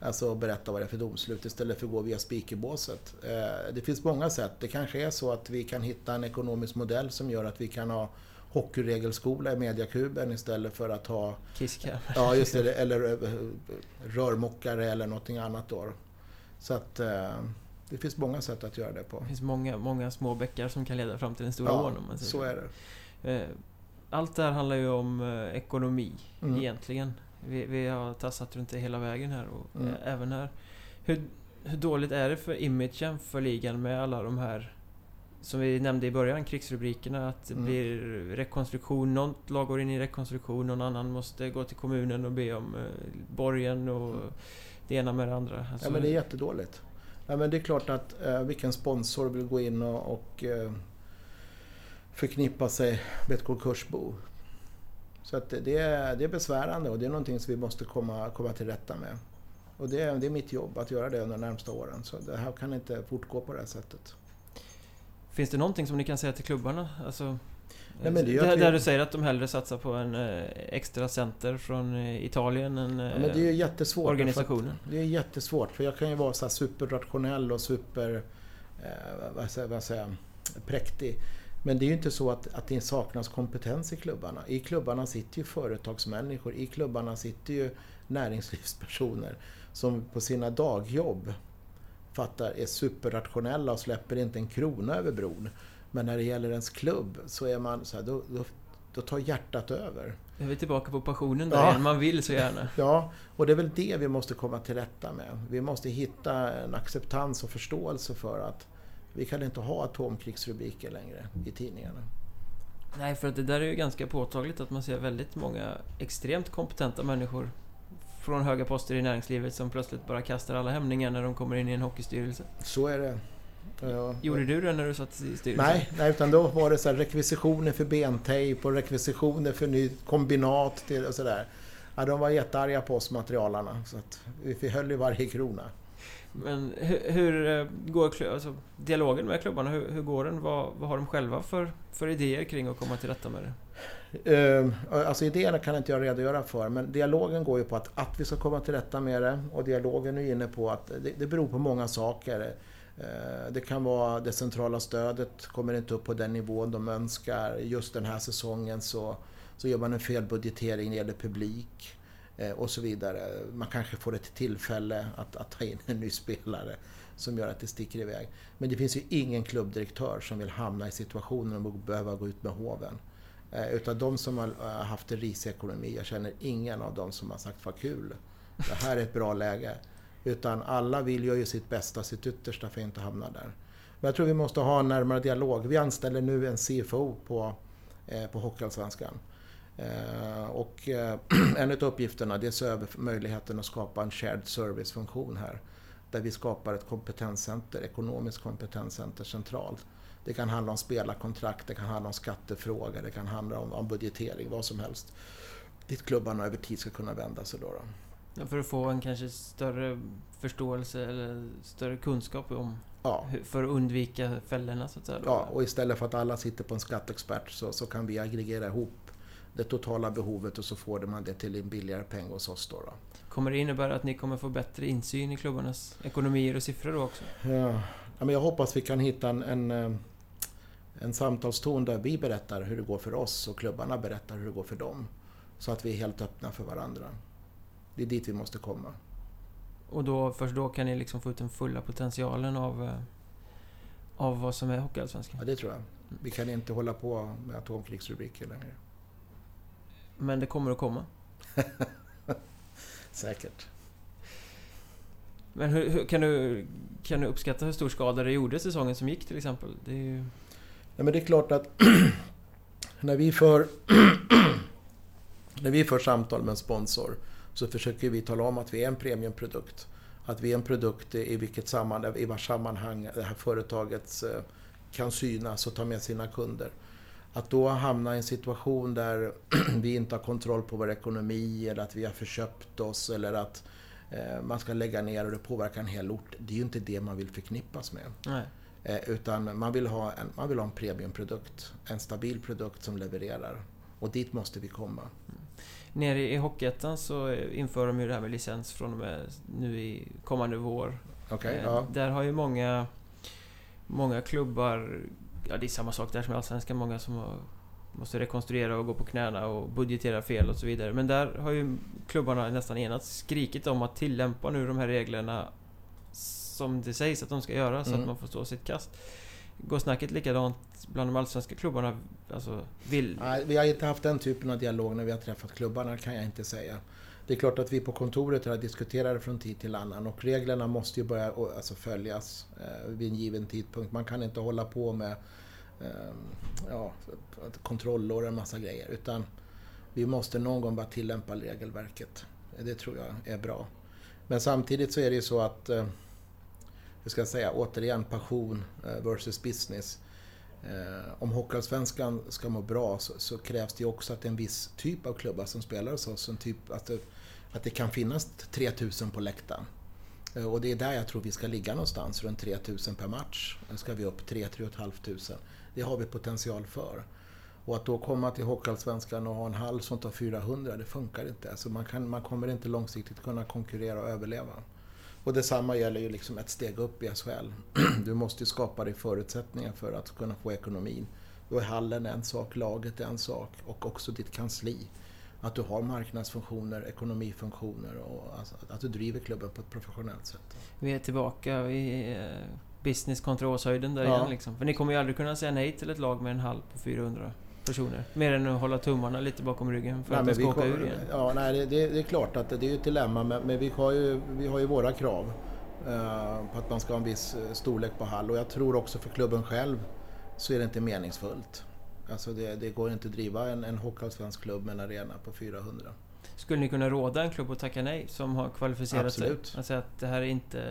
Alltså berätta vad det är för domslut istället för att gå via speakerbåset. Eh, det finns många sätt. Det kanske är så att vi kan hitta en ekonomisk modell som gör att vi kan ha hockeyregelskola i mediakuben istället för att ha... Kiskar. Ja, just det. Eller eh, rörmokare eller någonting annat då. Så att... Det finns många sätt att göra det på. Det finns många, många små bäckar som kan leda fram till en stor ja, ån. Ja, så är det. Eh, allt det här handlar ju om eh, ekonomi mm. egentligen. Vi, vi, har tassat runt det hela vägen här och mm. även här. Hur, hur dåligt är det för imagen för ligan med alla de här som vi nämnde i början, krigsrubrikerna, att det mm. blir rekonstruktion. Något lag går in i rekonstruktion, någon annan måste gå till kommunen och be om eh, borgen och mm. det ena med det andra. Alltså, ja men det är jättedåligt. Ja, men det är klart att eh, vilken sponsor vill gå in och, och eh, förknippa sig med ett konkursbo. Så att det, är, det är besvärande och det är någonting som vi måste komma, komma till rätta med. Och det är, det är mitt jobb att göra det under de närmsta åren. Så det här kan inte fortgå på det här sättet. Finns det någonting som ni kan säga till klubbarna? Alltså, Nej, men det där, där du säger att de hellre satsar på en eh, extra center från eh, Italien än ja, men det är jättesvårt organisationen. Det är jättesvårt för jag kan ju vara så superrationell och super... Eh, vad säger, vad säger präktig. Men det är ju inte så att, att det saknas kompetens i klubbarna. I klubbarna sitter ju företagsmänniskor, i klubbarna sitter ju näringslivspersoner som på sina dagjobb fattar, är superrationella och släpper inte en krona över bron. Men när det gäller ens klubb så är man så här, då, då, då tar hjärtat över. Är vi tillbaka på passionen där ja. igen. Man vill så gärna. <laughs> Ja, och det är väl det vi måste komma till rätta med. Vi måste hitta en acceptans och förståelse för att vi kan inte ha atomkrigsrubriker längre i tidningarna. Nej, för att det där är ju ganska påtagligt att man ser väldigt många extremt kompetenta människor från höga poster i näringslivet som plötsligt bara kastar alla hämningar när de kommer in i en hockeystyrelse. Så är det. Ja. Gjorde du det när du satt i styrelsen? Nej, nej utan då var det så här rekvisitioner för bentejp och rekvisitioner för nytt kombinat till och sådär. Ja, de var jättearga på oss materialarna så att vi höll i varje krona. Men hur, hur eh, går alltså, dialogen med klubbarna? Hur, hur går den? Vad, vad, har de själva för, för idéer kring att komma till rätta med det? Uh, alltså idéerna kan inte jag redogöra för, men dialogen går ju på att, att vi ska komma till rätta med det. Och dialogen är inne på att det, det beror på många saker. Eh, det kan vara det centrala stödet kommer inte upp på den nivån de önskar. Just den här säsongen så, så gör man en felbudgetering när det gäller publik. Eh, och så vidare. Man kanske får ett tillfälle att, att ta in en ny spelare som gör att det sticker iväg. Men det finns ju ingen klubbdirektör som vill hamna i situationen och behöva gå ut med hoven. Utav utan de som har haft en risig ekonomi, jag känner ingen av dem som har sagt vad kul, det här är ett bra läge. Utan alla vill göra sitt bästa, sitt yttersta för att inte hamna där. Men jag tror vi måste ha en närmare dialog. Vi anställer nu en CFO på, eh, på Hockeyallsvenskan. Eh, och eh, <clears throat> en av uppgifterna det är att se över möjligheten att skapa en shared service-funktion här. Där vi skapar ett kompetenscenter, ekonomiskt kompetenscenter centralt. Det kan handla om spelarkontrakt, det kan handla om skattefrågor, det kan handla om, om budgetering, vad som helst. Dit klubbarna över tid ska kunna vända sig då. då. Ja, för att få en kanske större förståelse eller större kunskap om ja. för att undvika fällorna så att säga. Då. Ja, och istället för att alla sitter på en skatteexpert så, så kan vi aggregera ihop det totala behovet och så får man det till en billigare peng hos oss. Då, då. Kommer det innebära att ni kommer få bättre insyn i klubbarnas ekonomier och siffror då också? Ja, men jag hoppas vi kan hitta en, en, eh, en samtalston där vi berättar hur det går för oss och klubbarna berättar hur det går för dem. Så att vi är helt öppna för varandra. Det är dit vi måste komma. Och då, först då kan ni liksom få ut den fulla potentialen av, eh, av vad som är Hockeyallsvenskan? Ja, det tror jag. Vi kan inte hålla på med atomkrigsrubriker längre. Men det kommer att komma. <laughs> Säkert. Men hur, hur, kan, du, kan du uppskatta hur stor skada det gjorde säsongen som gick till exempel? Det är ju... Ja, men det är klart att <clears throat> när vi för <clears throat> när vi för samtal med en sponsor så försöker vi tala om att vi är en premiumprodukt. Att vi är en produkt i vilket sammanhang, i vars sammanhang det här företaget eh, kan synas och ta med sina kunder. Att då hamna i en situation där <clears throat> vi inte har kontroll på vår ekonomi eller att vi har förköpt oss eller att eh, man ska lägga ner och det påverkar en hel ort. Det är ju inte det man vill förknippas med. Nej. Eh, utan man vill, ha en, man vill ha en premiumprodukt. En stabil produkt som levererar. Och dit måste vi komma. Nere i Hockeyettan så inför de ju det här med licens från och med nu i kommande vår. Okay, eh, ja. Där har ju många, många klubbar ja, det är samma sak där som i Allsvenskan. Många som måste rekonstruera och gå på knäna och budgetera fel och så vidare. Men där har ju klubbarna nästan enats skrikit om att tillämpa nu de här reglerna som det sägs att de ska göra så mm. att man får stå sitt kast. Går snacket likadant bland de allsvenska klubbarna? Alltså, vill... Nej, vi har inte haft den typen av dialog när vi har träffat klubbarna, kan jag inte säga. Det är klart att vi på kontoret har diskuterat det från tid till annan och reglerna måste ju börja alltså, följas eh, vid en given tidpunkt. Man kan inte hålla på med eh, ja, kontroller och en massa grejer utan vi måste någon gång bara tillämpa regelverket. Det tror jag är bra. Men samtidigt så är det ju så att, eh, hur ska jag säga, återigen passion eh, versus business. Eh, om Hockeyallsvenskan ska må bra så, så, krävs det också att det är en viss typ av klubbar som spelar hos oss, en typ, att, det, att det kan finnas 3000 på läktaren. Eh, och det är där jag tror vi ska ligga någonstans, runt 3000 per match. Nu ska vi upp 3-3 500. Det har vi potential för. Och att då komma till Hockeyallsvenskan och ha en hall som tar 400, det funkar inte. Alltså man, kan, man kommer inte långsiktigt kunna konkurrera och överleva. Och detsamma gäller ju liksom ett steg upp i SHL. <clears throat> Du måste skapa dig förutsättningar för att kunna få ekonomin. Då är hallen en sak, laget är en sak och också ditt kansli. Att du har marknadsfunktioner, ekonomifunktioner och alltså att du driver klubben på ett professionellt sätt. Vi är tillbaka i eh, business kontra åshöjden där ja. igen liksom. För ni kommer ju aldrig kunna säga nej till ett lag med en hall på 400 personer. Mer än att hålla tummarna lite bakom ryggen för nej, att de ska åka ur igen. Ja, nej, det, det, är klart att det, det är ett dilemma men, men, vi, har ju, vi har ju våra krav. Uh, på att man ska ha en viss eh, storlek på hall och jag tror också för klubben själv så är det inte meningsfullt. Alltså det, det går inte att driva en, en hockeyallsvensk klubb med en arena på 400. Skulle ni kunna råda en klubb att tacka nej som har kvalificerat Absolut. sig? Alltså att det här är inte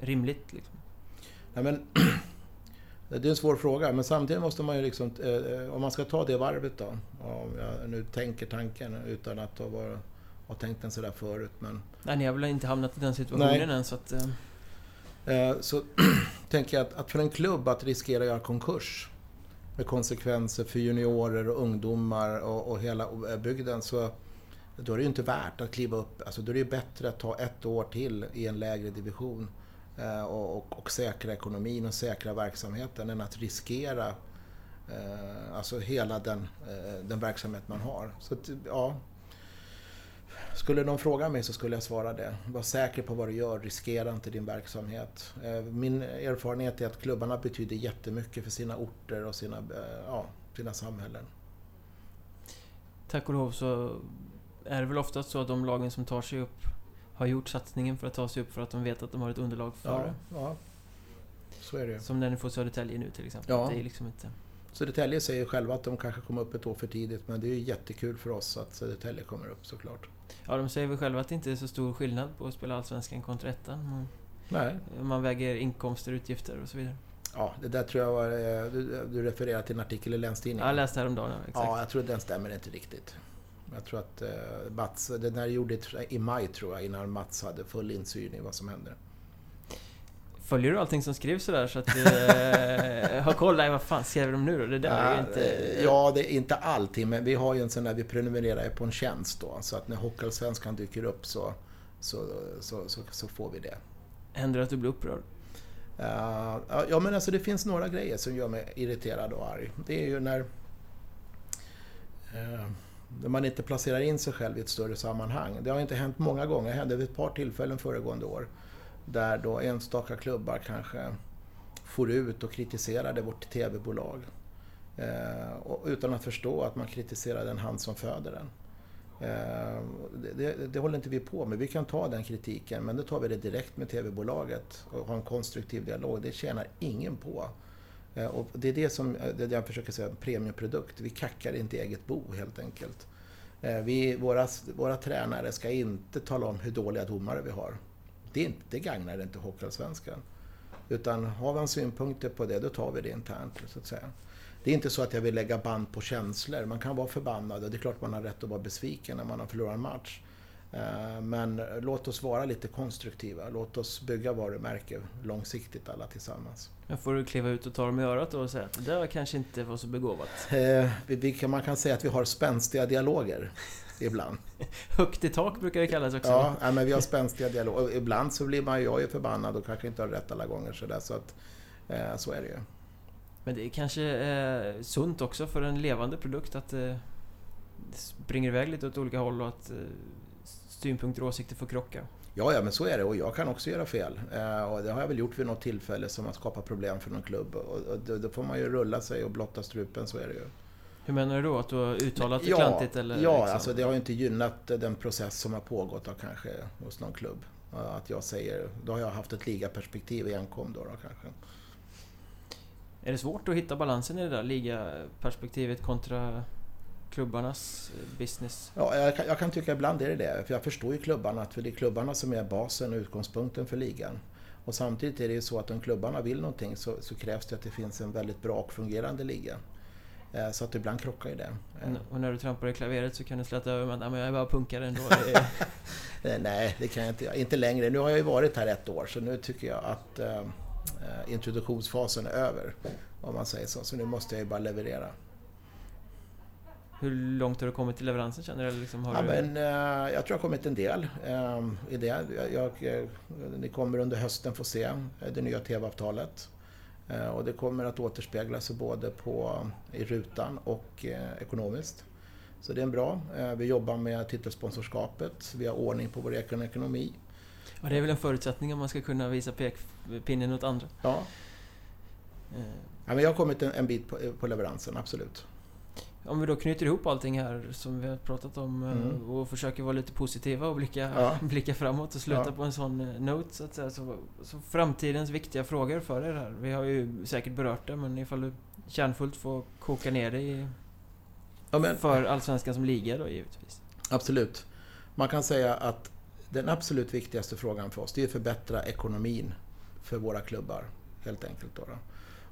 rimligt? Liksom. Nej, men <clears throat> Det är en svår fråga, men samtidigt måste man ju liksom... Eh, om man ska ta det varvet då, om jag nu tänker tanken utan att ha har tänkt den sådär förut. Men, Nej, ni har väl inte hamnat i den situationen Nej. än så att... eh, eh, så <clears throat> tänker jag att, att för en klubb att riskera att göra konkurs med konsekvenser för juniorer och ungdomar och, och hela bygden så då är det ju inte värt att kliva upp. Alltså då är det ju bättre att ta ett år till i en lägre division Eh, och, och, och säkra ekonomin och säkra verksamheten än att riskera eh, alltså hela den, eh, den verksamhet man har. Så att, ja, skulle någon fråga mig så skulle jag svara det. Var säker på vad du gör, riskera inte din verksamhet. Eh, Min erfarenhet är att klubbarna betyder jättemycket för sina orter och sina, eh, ja, sina samhällen. Tack och lov så är det väl oftast så att de lagen som tar sig upp har gjort satsningen för att ta sig upp för att de vet att de har ett underlag för Ja, det. ja, så är det. Som när ni får Södertälje nu till exempel. Ja. Det är liksom inte... Södertälje säger själva att de kanske kommer upp ett år för tidigt men det är ju jättekul för oss att Södertälje kommer upp såklart. Ja, de säger väl själva att det inte är så stor skillnad på att spela Allsvenskan kontra ettan. Man, Nej, man väger inkomster, utgifter och så vidare. ja, det där tror jag var, eh, du, du refererar till en artikel i Länstidningen. Jag läste häromdagen, ja, exakt. Ja, jag tror den stämmer inte riktigt. Jag tror att eh, Mats, den här gjorde i maj tror jag, innan Mats hade full insyn i vad som hände. Följer du allting som skrivs sådär så att du eh, <laughs> har koll? Nej, vad fan skrev de nu då? Det där är ju inte... eh, Ja, det är inte allting, men vi har ju en sån där, vi prenumererar ju på en tjänst då. Så att när Hockeyallsvenskan dyker upp så, så, så, så, så får vi det. Händer det att du blir upprörd? Uh, ja, men alltså det finns några grejer som gör mig irriterad och arg. Det är ju när, uh, när man inte placerar in sig själv i ett större sammanhang. Det har inte hänt många gånger, det hände vid ett par tillfällen föregående år. Där då enstaka klubbar kanske for ut och kritiserade vårt TV-bolag. Eh, och utan att förstå att man kritiserar den hand som föder den. Eh, Det, det, det håller inte vi på med. Vi kan ta den kritiken men då tar vi det direkt med TV-bolaget och har en konstruktiv dialog. Det tjänar ingen på. Eh, och det är det som eh, det jag försöker säga, en premiumprodukt. Vi kackar inte eget bo helt enkelt. Eh, vi, våra, våra tränare ska inte tala om hur dåliga domare vi har. Det, inte, det gagnar inte Hockeyallsvenskan. Utan har man synpunkter på det, då tar vi det internt. Så att säga. Det är inte så att jag vill lägga band på känslor. Man kan vara förbannad och det är klart man har rätt att vara besviken när man har förlorat en match. Eh, Men låt oss vara lite konstruktiva. Låt oss bygga varumärke långsiktigt alla tillsammans. Men får du kliva ut och ta dem i örat och säga att det där kanske inte var så begåvat? Eh, vi- vi kan- Man kan säga att vi har spänstiga dialoger ibland. <laughs> Högt i tak brukar det kallas också. Ja, nej, men vi har spänstiga dialoger. Ibland så blir man ju, jag är förbannad och kanske inte har rätt alla gånger. Så, där, så, att, eh, så är det ju. Men det är kanske eh, sunt också för en levande produkt att det springer iväg lite åt olika håll och att synpunkter och åsikter får krocka. Ja, ja, men så är det och jag kan också göra fel. Eh, och det har jag väl gjort vid något tillfälle som har skapat problem för någon klubb. Och, och då, då får man ju rulla sig och blotta strupen, så är det ju. Hur menar du då? Att du har uttalat det ja, klantigt eller? ja liksom? alltså det har ju inte gynnat den process som har pågått då, kanske hos någon klubb. Att jag säger, då har jag haft ett ligaperspektiv i enkom då, då kanske. Är det svårt att hitta balansen i det där ligaperspektivet kontra klubbarnas eh, business? Ja, jag kan, jag kan tycka ibland är det det, för jag förstår ju klubbarna, för det är klubbarna som är basen och utgångspunkten för ligan. Och samtidigt är det ju så att om klubbarna vill någonting så, så krävs det att det finns en väldigt bra och fungerande liga. Eh, Så att ibland krockar ju det. Eh, Och när du trampar i klaveret så kan du släta över med att "Nej, men jag är bara punkare ändå. <laughs> Nej, det kan jag inte. Inte längre. Nu har jag ju varit här ett år så nu tycker jag att introduktionsfasen är över. Om man säger så. Så nu måste jag ju bara leverera. Hur långt har du kommit i leveransen känner du? Eller liksom, har Ja, du... men, eh, jag tror jag har kommit en del eh, i det. Jag, jag, eh, ni kommer under hösten få se eh, det nya TV-avtalet. Eh, och det kommer att återspegla sig både på, i rutan och eh, ekonomiskt. Så det är bra. Vi jobbar med titelsponsorskapet. Vi har ordning på vår egen ekonomi. Ja, det är väl en förutsättning om man ska kunna visa pekpinnen åt andra. Ja, ja men jag har kommit en, en bit på, på leveransen, absolut. Om vi då knyter ihop allting här som vi har pratat om eh, Mm. och försöker vara lite positiva och blicka, Ja. <laughs> blicka framåt och sluta Ja. på en sån eh, note så att säga. Så, så framtidens viktiga frågor för er här. Vi har ju säkert berört det men ifall du kärnfullt får koka ner det i, Ja, men, för Allsvenskan som liga då givetvis. Absolut. Man kan säga att den absolut viktigaste frågan för oss det är att förbättra ekonomin för våra klubbar. Helt enkelt. Då då.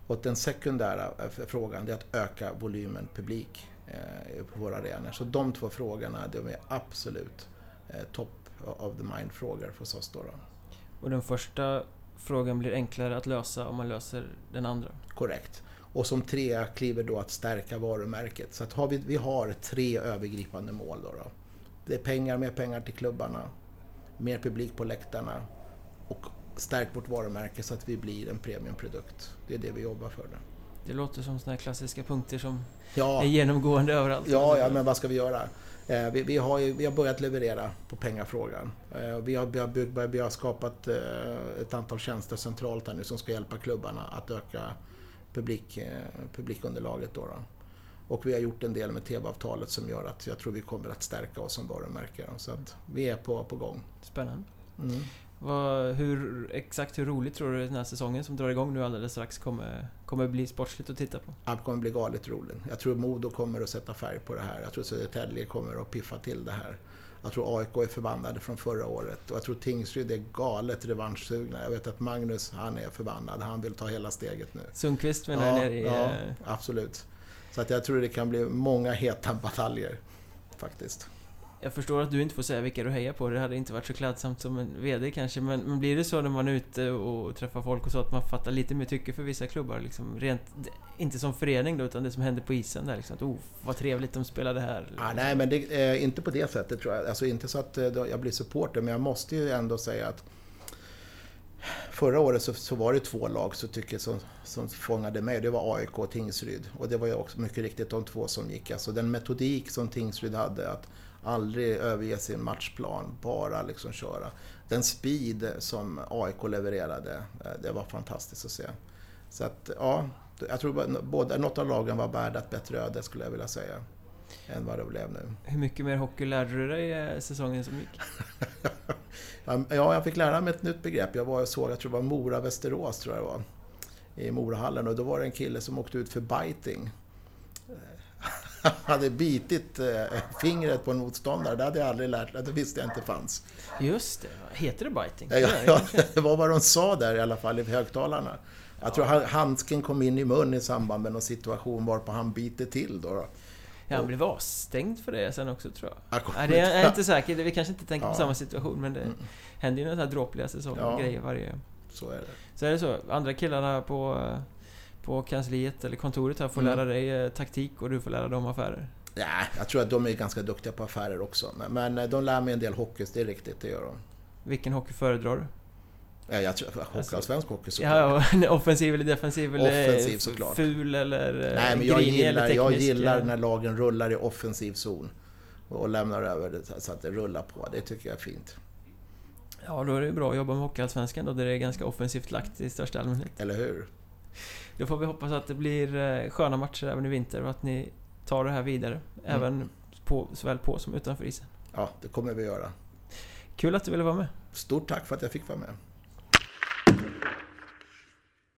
Och den sekundära eh, frågan är att öka volymen publik eh, på våra arenor. Så de två frågorna de är absolut eh, top of the mind-frågor för oss då, då. Och den första frågan blir enklare att lösa om man löser den andra. Korrekt. Och som trea kliver då att stärka varumärket. Så att har vi, vi har tre övergripande mål. Då, då. Det är pengar, mer pengar till klubbarna, mer publik på läktarna och stärk vårt varumärke så att vi blir en premiumprodukt. Det är det vi jobbar för. Nu. Det låter som sådana här klassiska punkter som Ja, är genomgående överallt. ja, ja, men vad ska vi göra? Eh, vi, vi, har ju, vi har börjat leverera på pengafrågan. Eh, vi, har, vi, har byggt, vi har skapat eh, ett antal tjänster centralt här nu som ska hjälpa klubbarna att öka publik, publikunderlaget. Då, då. Och vi har gjort en del med TV-avtalet som gör att jag tror vi kommer att stärka oss som varumärke. Så att vi är på, på gång. Spännande. Mm. Vad, hur, exakt hur roligt tror du den här säsongen som drar igång nu alldeles strax kommer, kommer bli sportsligt att titta på? Allt kommer bli galet roligt. Jag tror Modo kommer att sätta färg på det här. Jag tror Södertälje kommer att piffa till det här. Jag tror AIK är förbannade från förra året och jag tror Tingsryd är galet revanschsugna. Jag vet att Magnus, han är förbannad. Han vill ta hela steget nu. Sundqvist menar Ja, i... ja, eh, absolut. Så att jag tror det kan bli många heta bataljer. Faktiskt. Jag förstår att du inte får säga vilka du hejar på, det hade inte varit så klädsamt som en VD kanske, men, men blir det så när man är ute och träffar folk och så att man fattar lite mer tycke för vissa klubbar? Liksom, rent, inte som förening då, utan det som händer på isen där liksom, att oh, vad trevligt de spelade här. Ah, nej, men det är inte på det sättet tror jag. Alltså inte så att eh, jag blir supporter, men jag måste ju ändå säga att Förra året så, så var det två lag så tycker jag, som, som fångade mig. Det var AIK och Tingsryd. Och det var ju också mycket riktigt de två som gick. Alltså den metodik som Tingsryd hade, att aldrig överge sin matchplan, bara liksom köra. Den speed som AIK levererade, eh, det var fantastiskt att se. Så att, ja, jag tror båda, något av lagen var värda ett bättre öde skulle jag vilja säga. Än vad det blev nu. Hur mycket mer hockey lärde du dig eh, säsongen som gick? <laughs> Ja, jag fick lära mig ett nytt begrepp. Jag var och såg, jag tror det var Mora-Västerås, tror jag det var. I Morahallen och då var det en kille som åkte ut för biting. <laughs> Hade bitit eh, fingret på en motståndare. Det hade jag aldrig lärt mig. Det visste jag inte fanns. Just det, heter det biting? Ja, ja, <laughs> det var vad de sa där i alla fall i högtalarna. Jag tror han- handsken kom in i mun i samband med någon situation varpå han biter till. Då, då. Ja, han blev avstängd för det sen också tror jag. Jag Nej, det är jag är inte- säker, vi kanske inte tänker på Ja. samma situation men det Mm. händer ju några dråpliga säsonger Ja. grejer varje... Så är det. Så är det så, andra killarna på, på kansliet eller kontoret här får Mm. lära dig eh, taktik och du får lära dem affärer. Ja, jag tror att de är ganska duktiga på affärer också. Men, eh, de lär mig en del hockey, det är riktigt, det gör de. Vilken hockey föredrar du? Ja, jag tror, hockey, Alltså- svensk hockey såklart. Ja, <laughs> offensiv eller defensiv eller Offensiv, såklart. ful eller eh, Nej, men jag gillar, jag gillar eh. när lagen rullar i offensiv zon. Och och lämnar över det så att det rullar på. Det tycker jag är fint. Ja, då är det bra att jobba med Hockeyallsvenskan då, där det är ganska offensivt lagt i största allmänhet. Eller hur? Då får vi hoppas att det blir eh, sköna matcher även i vinter och att ni tar det här vidare. Mm. Även på, såväl på som utanför isen. Ja, det kommer vi göra. Kul att du ville vara med. Stort tack för att jag fick vara med.